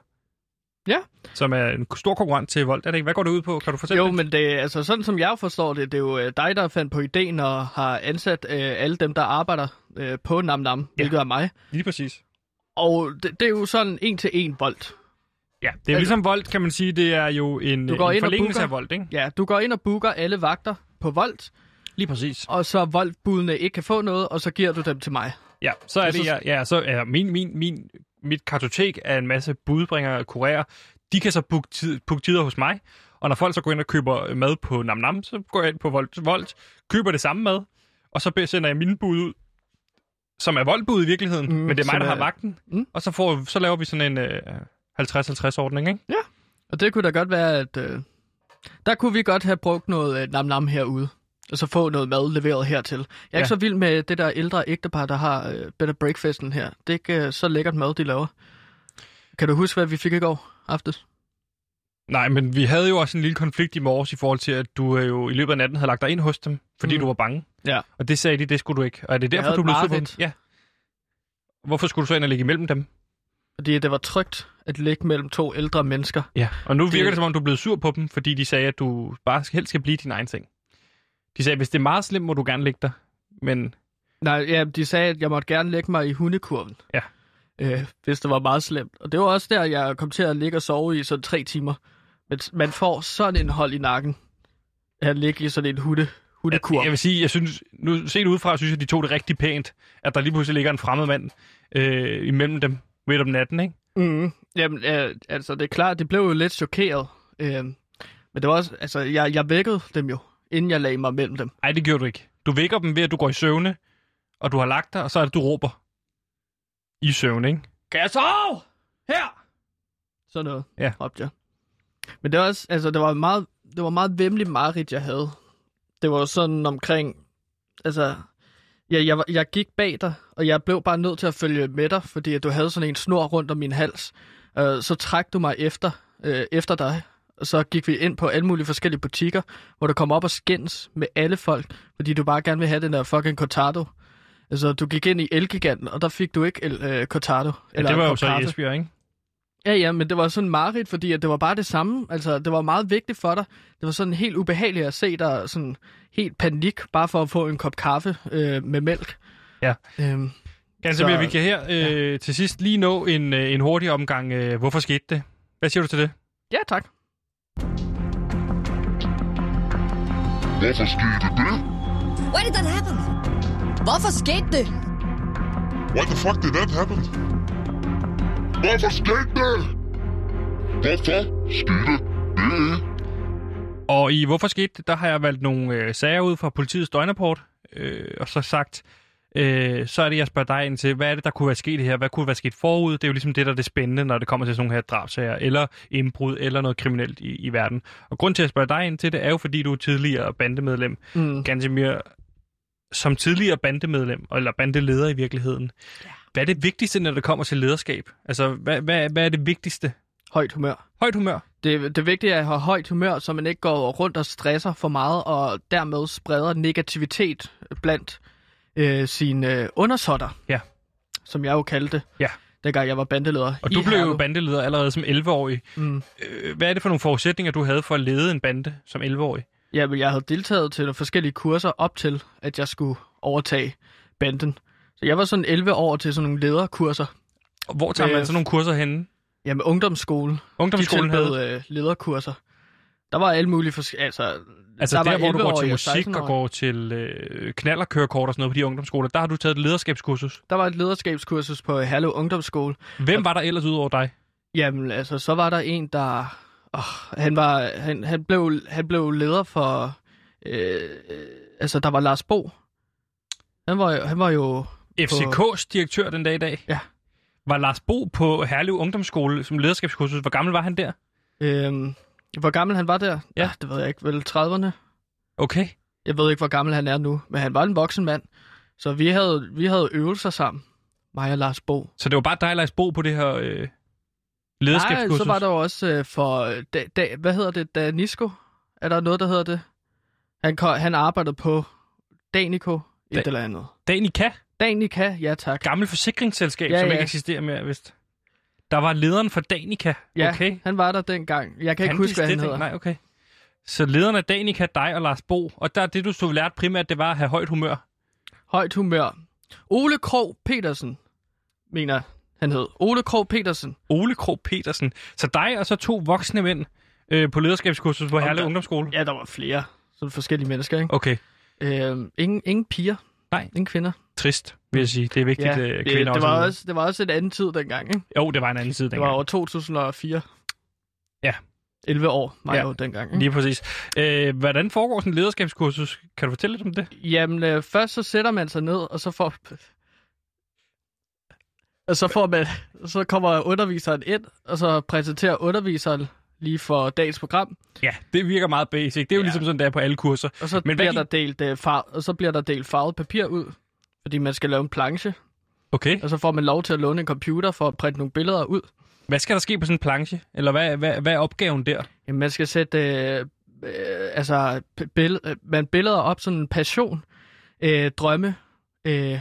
Speaker 3: Ja.
Speaker 2: Som er en stor konkurrent til Volt. Er det ikke? Hvad går det ud på? Kan du fortælle
Speaker 3: Jo,
Speaker 2: lidt?
Speaker 3: men det, altså, sådan som jeg forstår det, det er jo øh, dig, der fandt på ideen og har ansat øh, alle dem, der arbejder øh, på Nam Nam, ja. hvilket er mig.
Speaker 2: Lige præcis.
Speaker 3: Og det, det er jo sådan en til en volt.
Speaker 2: Ja, det er jo ligesom Volt, kan man sige. Det er jo en,
Speaker 3: Du går
Speaker 2: en
Speaker 3: ind og
Speaker 2: forlængelse
Speaker 3: booker.
Speaker 2: af Volt, ikke?
Speaker 3: Ja, du går ind og booker alle vagter på Volt,
Speaker 2: Lige præcis.
Speaker 3: og så Volt-budene ikke kan få noget, og så giver du dem til mig.
Speaker 2: Ja, så er det, ja, ja, så er min, min, min mit kartotek af en masse budbringere og kurerer, de kan så booke, tid, booke tider hos mig. Og når folk så går ind og køber mad på Nam Nam, så går jeg ind på Volt, Volt køber det samme mad, og så sender jeg mine bud ud, som er voldbud i virkeligheden, mm, men det er mig, der
Speaker 3: er-
Speaker 2: har vagten.
Speaker 3: Mm.
Speaker 2: Og så, får, så laver vi sådan en øh, 50-50-ordning, ikke?
Speaker 3: Og det kunne da godt være, at øh, der kunne vi godt have brugt noget øh, nam-nam herude. Og så få noget mad leveret hertil. Jeg er
Speaker 2: Ja.
Speaker 3: ikke så vild med det der ældre ægtepar, der har øh, Better Breakfasten her. Det er ikke øh, så lækkert mad, de laver. Kan du huske, hvad vi fik i går aftes?
Speaker 2: Nej, men vi havde jo også en lille konflikt i morges i forhold til, at du øh, jo i løbet af natten havde lagt dig ind hos dem, fordi
Speaker 3: Mm.
Speaker 2: du var bange.
Speaker 3: Ja.
Speaker 2: Og det sagde de, det skulle du ikke. Og er det derfor, du blev sur på dem? Ja. Hvorfor skulle du så ind og ligge imellem dem?
Speaker 3: Fordi det var trygt at ligge mellem to ældre mennesker.
Speaker 2: Ja. Og nu virker
Speaker 3: Det-
Speaker 2: det, som om, du er blevet sur på dem, fordi de sagde, at du bare helst skal blive din egen seng. De sagde, hvis det er meget slemt, må du gerne ligge der. Men
Speaker 3: Nej, ja, de sagde, at jeg måtte gerne lægge mig i hundekurven.
Speaker 2: Ja.
Speaker 3: Øh, hvis det var meget slemt. Og det var også der, jeg kom til at ligge og sove i sådan tre timer. Men man får sådan en hold i nakken. At ligge i sådan en hunde, hundekurv.
Speaker 2: jeg vil sige, jeg synes, nu set udefra, synes jeg, de tog det rigtig pænt, at der lige pludselig ligger en fremmed mand øh, imellem dem midt om natten, ikke?
Speaker 3: Mm. Jamen, øh, altså, det er klart, det blev jo lidt chokeret. Øh, men det var også, altså, jeg, jeg vækkede dem jo, inden jeg lagde mig mellem dem.
Speaker 2: Nej, det gjorde du ikke. Du vækker dem ved, at du går i søvne, og du har lagt dig, og så er det, du råber i søvn, ikke?
Speaker 3: Kan jeg sove? Her! Sådan noget,
Speaker 2: Ja.
Speaker 3: råbte jeg. Men det var også, altså, det var meget, det var meget vemmelig mareridt, jeg havde. Det var sådan omkring, altså, ja, jeg, jeg gik bag dig, og jeg blev bare nødt til at følge med dig, fordi at du havde sådan en snor rundt om min hals. Øh, så trak du mig efter, øh, efter dig, så gik vi ind på alle mulige forskellige butikker, hvor du kom op og skændes med alle folk, fordi du bare gerne vil have den der fucking cortado. Altså, du gik ind i Elgiganten, og der fik du ikke el, øh, cortado.
Speaker 2: Ja, det var jo
Speaker 3: kop
Speaker 2: så i. Esbjerg, ikke?
Speaker 3: Ja, ja, men det var sådan mareridt, fordi at det var bare det samme. Altså, det var meget vigtigt for dig. Det var sådan helt ubehageligt at se dig sådan helt panik, bare for at få en kop kaffe øh, med mælk.
Speaker 2: Ja.
Speaker 3: Øhm,
Speaker 2: Ganske
Speaker 3: Så-
Speaker 2: mere, vi kan her øh, ja. til sidst lige nå en, øh, en hurtig omgang. Øh, hvorfor skete det? Hvad siger du til det?
Speaker 3: ja, tak.
Speaker 10: Hvorfor skete det?
Speaker 11: Why did that happen? Hvorfor skete det?
Speaker 10: Why the fuck did that happen? Hvorfor skete det? Hvorfor skete det?
Speaker 2: Og i Hvorfor skete det, der har jeg valgt nogle øh, sager ud fra politiets døgnrapport, øh, og så sagt, øh, så er det, jeg spørger dig ind til, hvad er det, der kunne være sket her? Hvad kunne være sket forud? Det er jo ligesom det, der er det spændende, når det kommer til sådan nogle her drabsager, eller indbrud, eller noget kriminelt i, i verden. Og grund til, at jeg spørger dig ind til det, er jo, fordi du er tidligere bandemedlem.
Speaker 3: Mm.
Speaker 2: Gansimir, som tidligere bandemedlem, eller bandeleder i virkeligheden, ja. hvad er det vigtigste, når det kommer til lederskab? Altså, hvad, hvad, hvad er det vigtigste?
Speaker 3: Højt humør.
Speaker 2: Højt humør.
Speaker 3: Det, det vigtige er at have højt humør, så man ikke går rundt og stresser for meget, og dermed spreder negativitet blandt øh, sine øh, undersåtter.
Speaker 2: Ja.
Speaker 3: Som jeg jo kaldte det,
Speaker 2: Ja.
Speaker 3: dengang jeg var bandeleder.
Speaker 2: Og du blev jo
Speaker 3: Herlev.
Speaker 2: bandeleder allerede som 11-årig.
Speaker 3: Mm.
Speaker 2: Øh, Hvad er det for nogle forudsætninger, du havde for at lede en bande som 11-årig?
Speaker 3: Ja, men jeg havde deltaget til nogle forskellige kurser op til, at jeg skulle overtage banden. Så jeg var sådan 11 år til sådan nogle lederkurser.
Speaker 2: Og hvor tager
Speaker 3: Øh,
Speaker 2: man sådan nogle kurser henne?
Speaker 3: Jamen, ungdomsskole.
Speaker 2: Ungdomsskolen
Speaker 3: de
Speaker 2: havde...
Speaker 3: tilbød øh, lederkurser. Der var alle mulige forskellige... Altså,
Speaker 2: Altså
Speaker 3: der
Speaker 2: der, hvor du går
Speaker 3: 11-årige
Speaker 2: til
Speaker 3: og
Speaker 2: musik og
Speaker 3: 16-årige.
Speaker 2: går til øh, knallerkørekort og sådan noget på de ungdomsskoler, der har du taget et lederskabskursus.
Speaker 3: Der var et lederskabskursus på Herlev Ungdomsskole.
Speaker 2: Hvem var der ellers ud over dig?
Speaker 3: Jamen, altså, så var der en, der... Oh, han, var, han, han, blev, han blev leder for... Øh, altså, der var Lars Bo. Han var, han var jo...
Speaker 2: FCK's direktør den dag i dag?
Speaker 3: Ja.
Speaker 2: Var Lars Bo på Herlev Ungdomsskole som lederskabskursus? Hvor gammel var han der?
Speaker 3: Øh, hvor gammel han var der?
Speaker 2: Ja.
Speaker 3: Ah, det ved jeg ikke. Vel 30'erne?
Speaker 2: Okay.
Speaker 3: Jeg ved ikke, hvor gammel han er nu, men han var en voksen mand. Så vi havde, vi havde øvelser sammen, mig og Lars Bo.
Speaker 2: Så det var bare dig, Lars Bo, på det her øh,
Speaker 3: Nej,
Speaker 2: lederskabskursus?
Speaker 3: så var der jo også øh, for... Da, da, hvad hedder det? Danisco? Er der noget, der hedder det? Han, han arbejdede på Danico, et
Speaker 2: Da-
Speaker 3: eller andet.
Speaker 2: Danica,
Speaker 3: Danica, ja tak.
Speaker 2: gammel forsikringsselskab,
Speaker 3: Ja,
Speaker 2: som
Speaker 3: ja.
Speaker 2: ikke eksisterer mere, vist. Der var lederen for Danica.
Speaker 3: Ja,
Speaker 2: Okay.
Speaker 3: han var der dengang. Jeg kan ikke huske, hvad han hedder.
Speaker 2: Nej, okay. Så lederen af Danica, dig og Lars Bo, og der det, du så lært primært, det var at have højt humør.
Speaker 3: Højt humør. Ole Krog Petersen, mener han hed. Ole Krog Petersen.
Speaker 2: Ole Krog Petersen. Så dig og så to voksne mænd øh, på lederskabskursus på Herlev Ungdomsskole.
Speaker 3: Ja, der var flere. Sådan forskellige mennesker, ikke?
Speaker 2: Okay,
Speaker 3: Øh, ingen, ingen piger.
Speaker 2: Nej.
Speaker 3: Ingen kvinder.
Speaker 2: trist. Vil jeg sige. Det er vigtigt,
Speaker 3: Ja,
Speaker 2: øh,
Speaker 3: det,
Speaker 2: kvinder
Speaker 3: det, var
Speaker 2: også.
Speaker 3: det var også en anden tid dengang, ikke?
Speaker 2: Jo, det var en anden
Speaker 3: Det
Speaker 2: dengang.
Speaker 3: var over 2004.
Speaker 2: Ja.
Speaker 3: 11 år var
Speaker 2: Ja.
Speaker 3: jeg jo dengang. Ikke?
Speaker 2: Lige præcis. Øh, hvordan foregår sådan en lederskabskursus? Kan du fortælle lidt om det?
Speaker 3: Jamen, øh, først så sætter man sig ned, og så får... Og så, får man, så kommer underviseren ind, og så præsenterer underviseren lige for dagens program.
Speaker 2: Ja, det virker meget basic. Det er jo ja. ligesom sådan, der på alle kurser.
Speaker 3: Og så,
Speaker 2: Men hvad
Speaker 3: bliver
Speaker 2: gik-
Speaker 3: der delt, øh, far, og så bliver der delt farvet papir ud, fordi man skal lave en planche.
Speaker 2: Okay.
Speaker 3: Og så får man lov til at låne en computer for at printe nogle billeder ud.
Speaker 2: Hvad skal der ske på sådan en planche? Eller hvad, hvad, hvad er opgaven der?
Speaker 3: Jamen, man skal sætte øh, øh, altså, bill- øh, man billeder op, sådan en passion, øh, drømme, øh,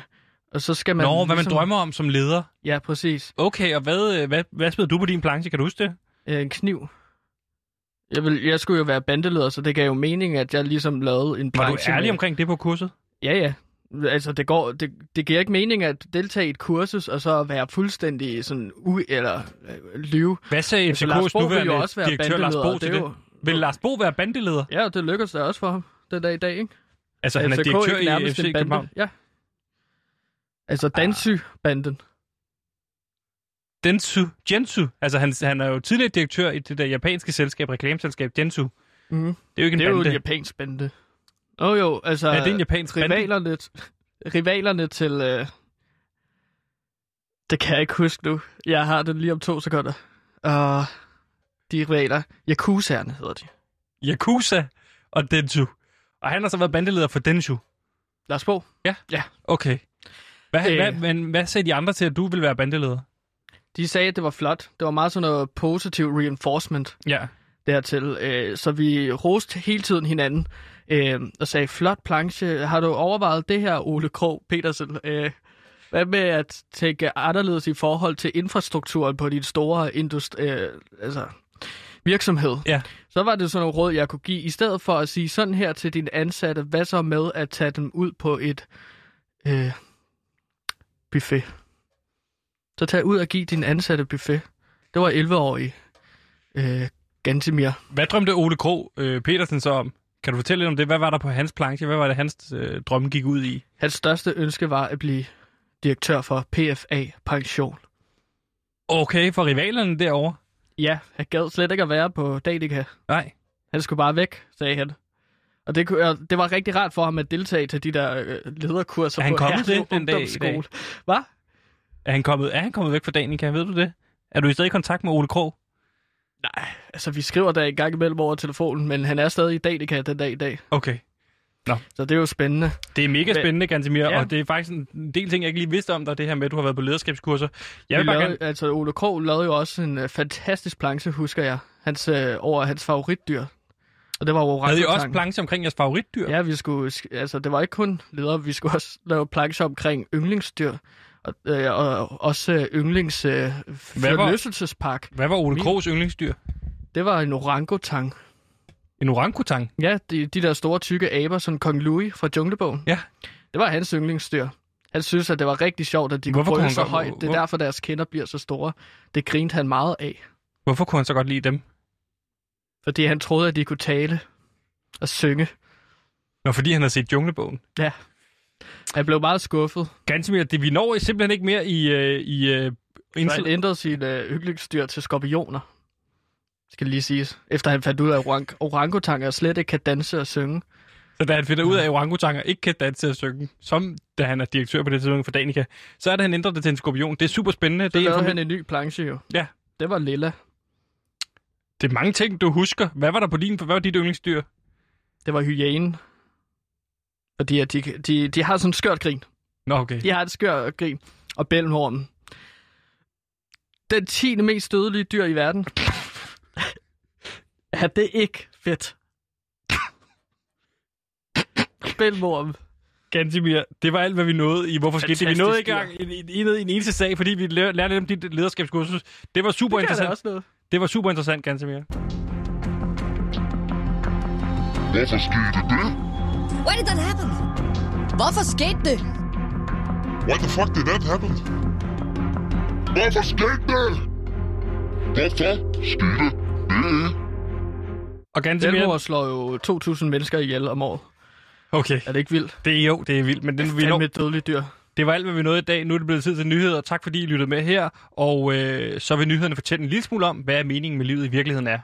Speaker 3: og så skal man...
Speaker 2: Nå, hvad man drømmer om som leder.
Speaker 3: Ja, præcis.
Speaker 2: Okay, og hvad, øh, hvad, hvad smed du på din planche? Kan du huske det?
Speaker 3: Øh, en kniv. Jeg, vil, jeg skulle jo være bandeleder, så det gav jo mening, at jeg ligesom lavede en
Speaker 2: Var du
Speaker 3: planche
Speaker 2: ærlig
Speaker 3: med-
Speaker 2: omkring det på kurset?
Speaker 3: Ja, ja. Altså, det, går, det, det giver ikke mening at deltage i et kursus, og så være fuldstændig sådan u... eller øh, lyve.
Speaker 2: Hvad sagde
Speaker 3: Altså,
Speaker 2: FCK's
Speaker 3: vil
Speaker 2: nuværende
Speaker 3: jo også være
Speaker 2: direktør Lars Bo til
Speaker 3: det jo-
Speaker 2: Vil Lars Bo være bandeleder?
Speaker 3: Ja, det lykkedes da også for ham den dag i dag, ikke?
Speaker 2: Altså, han er
Speaker 3: FCK
Speaker 2: direktør i FC. København?
Speaker 3: Ja. Altså Dansy-banden.
Speaker 2: Densu, Jensu. Altså, han, han er jo tidligere direktør i det der japanske selskab, reklameselskab Jensu.
Speaker 3: Mm.
Speaker 2: Det er jo ikke en
Speaker 3: Det er jo
Speaker 2: bande.
Speaker 3: en japansk bande. Åh oh, jo, altså...
Speaker 2: Ja, det er en japansk bande.
Speaker 3: rivalerne, rivalerne til... Øh... Det kan jeg ikke huske nu. Jeg har det lige om to sekunder. Og de rivaler... Yakuzaerne hedder de.
Speaker 2: Yakuza og Densu. Og han har så været bandeleder for Densu.
Speaker 3: Lars Bo?
Speaker 2: Ja?
Speaker 3: Ja.
Speaker 2: Okay. Hvad,
Speaker 3: Øh.
Speaker 2: hvad, men, hvad sagde de andre til, at du ville være bandeleder?
Speaker 3: De sagde, at det var flot. Det var meget sådan noget positiv reinforcement
Speaker 2: Ja.
Speaker 3: Dertil. Øh, så vi roste hele tiden hinanden øh, og sagde, flot planche. Har du overvejet det her, Ole Krog Petersen? Øh, hvad med at tænke anderledes i forhold til infrastrukturen på din store industri, øh, altså, virksomhed?
Speaker 2: Ja.
Speaker 3: Så var det sådan nogle råd, jeg kunne give. I stedet for at sige sådan her til dine ansatte, hvad så med at tage dem ud på et øh, buffet? Så tag ud og giv din ansatte buffet. Det var 11-årig øh, Gantimir.
Speaker 2: Hvad drømte Ole Krog øh, Petersen så om? Kan du fortælle lidt om det? Hvad var der på hans planche? Hvad var det, hans øh, drømme gik ud i?
Speaker 3: Hans største ønske var at blive direktør for PFA Pension.
Speaker 2: Okay, for rivalerne derovre?
Speaker 3: Ja, han gad slet ikke at være på Danica.
Speaker 2: Nej.
Speaker 3: Han skulle bare væk, sagde han. Og det, kunne- det var rigtig rart for ham at deltage til de der øh, lederkurser
Speaker 2: Er han
Speaker 3: på
Speaker 2: kommet det den dag i dag?
Speaker 3: Hvad?
Speaker 2: Er han kommet, er han kommet væk fra Danica? Ved du det? Er du i stadig i kontakt med Ole Krog?
Speaker 3: Nej, altså vi skriver der en gang imellem over telefonen, men han er stadig i Danica den dag i dag.
Speaker 2: Okay.
Speaker 3: Så det er jo spændende.
Speaker 2: Det er mega spændende, Gantemir,
Speaker 3: Ja.
Speaker 2: og det er faktisk en del ting, jeg ikke lige vidste om dig, det her med, at du har været på lederskabskurser. Jeg vil
Speaker 3: Vi
Speaker 2: bare
Speaker 3: lavede,
Speaker 2: gerne...
Speaker 3: Altså Ole Krog lavede jo også en uh, fantastisk planche, husker jeg. Hans, øh, over hans favoritdyr. Og det var jo
Speaker 2: Havde I også planche omkring jeres favoritdyr?
Speaker 3: Ja, vi skulle, sk- altså det var ikke kun ledere, vi skulle også lave plancher omkring yndlingsdyr. Og, øh, og også øh, yndlings øh,
Speaker 2: Hvad var-. Hvad var Ole Krogs yndlingsdyr?
Speaker 3: Det var en orangutang.
Speaker 2: En orangutang?
Speaker 3: Ja, de, de der store tykke aber, som Kong Louis fra Junglebogen.
Speaker 2: Ja.
Speaker 3: Det var hans yndlingsdyr. Han synes, at det var rigtig sjovt, at de
Speaker 2: Hvorfor
Speaker 3: kunne brøle så
Speaker 2: godt-
Speaker 3: højt. Det er
Speaker 2: hvor-
Speaker 3: derfor, deres kinder bliver så store. Det grinte han meget af.
Speaker 2: Hvorfor kunne han så godt lide dem?
Speaker 3: Fordi han troede, at de kunne tale og synge.
Speaker 2: Nå, fordi han har set Junglebogen.
Speaker 3: Ja. Han blev meget skuffet.
Speaker 2: Gantemir, det, vi når simpelthen ikke mere i... Øh, i øh,
Speaker 3: Så han ændrede sin øh, yndlingsdyr til skorpioner. Skal lige siges. Efter han fandt ud af, at orang- orangutanger slet ikke kan danse og synge.
Speaker 2: så da han finder ud af, at orangutanger ikke kan danse og synge, som da han er direktør på det tidspunkt for Danica, så er det, han ændret det til en skorpion. Det er super spændende.
Speaker 3: Så
Speaker 2: Det er,
Speaker 3: lavede han en ny planche jo.
Speaker 2: Ja.
Speaker 3: Det var lilla.
Speaker 2: det er mange ting, du husker. Hvad var der på din... Hvad var dit yndlingsdyr?
Speaker 3: Det var hyænen. Fordi at de, de, de har sådan en skørt grin.
Speaker 2: Nå, okay.
Speaker 3: De har et skørt grin. Og bælmhornen. Den 10. mest dødelige dyr i verden. (laughs) er det ikke fedt? (laughs) Bælmormen.
Speaker 2: Gantimir, det var alt, hvad vi nåede i Hvorfor skete det? Vi nåede ikke engang i, i, i en eneste sag, fordi vi lær- lærte lidt om dit lederskabskursus. Det var super
Speaker 3: Det
Speaker 2: interessant.
Speaker 3: også noget.
Speaker 2: Det var super interessant, Gantimir.
Speaker 10: Hvorfor skete det?
Speaker 11: Why did that happen? Hvorfor skete det?
Speaker 10: Why the fuck did that happen? Hvorfor skete det? Hvorfor skete det?
Speaker 2: Og Gantimir...
Speaker 3: Bælmor slår jo 2.000 mennesker ihjel om året.
Speaker 2: Okay,
Speaker 3: Er det ikke vildt?
Speaker 2: det er jo, det er vildt, men den, vi
Speaker 3: Det
Speaker 2: når,
Speaker 3: et dødeligt dyr.
Speaker 2: Det var alt, hvad vi nåede i dag. Nu er det blevet tid til nyheder. Tak fordi I lyttede med her. Og øh, så vil nyhederne fortælle en lille smule om, hvad meningen med livet i virkeligheden er.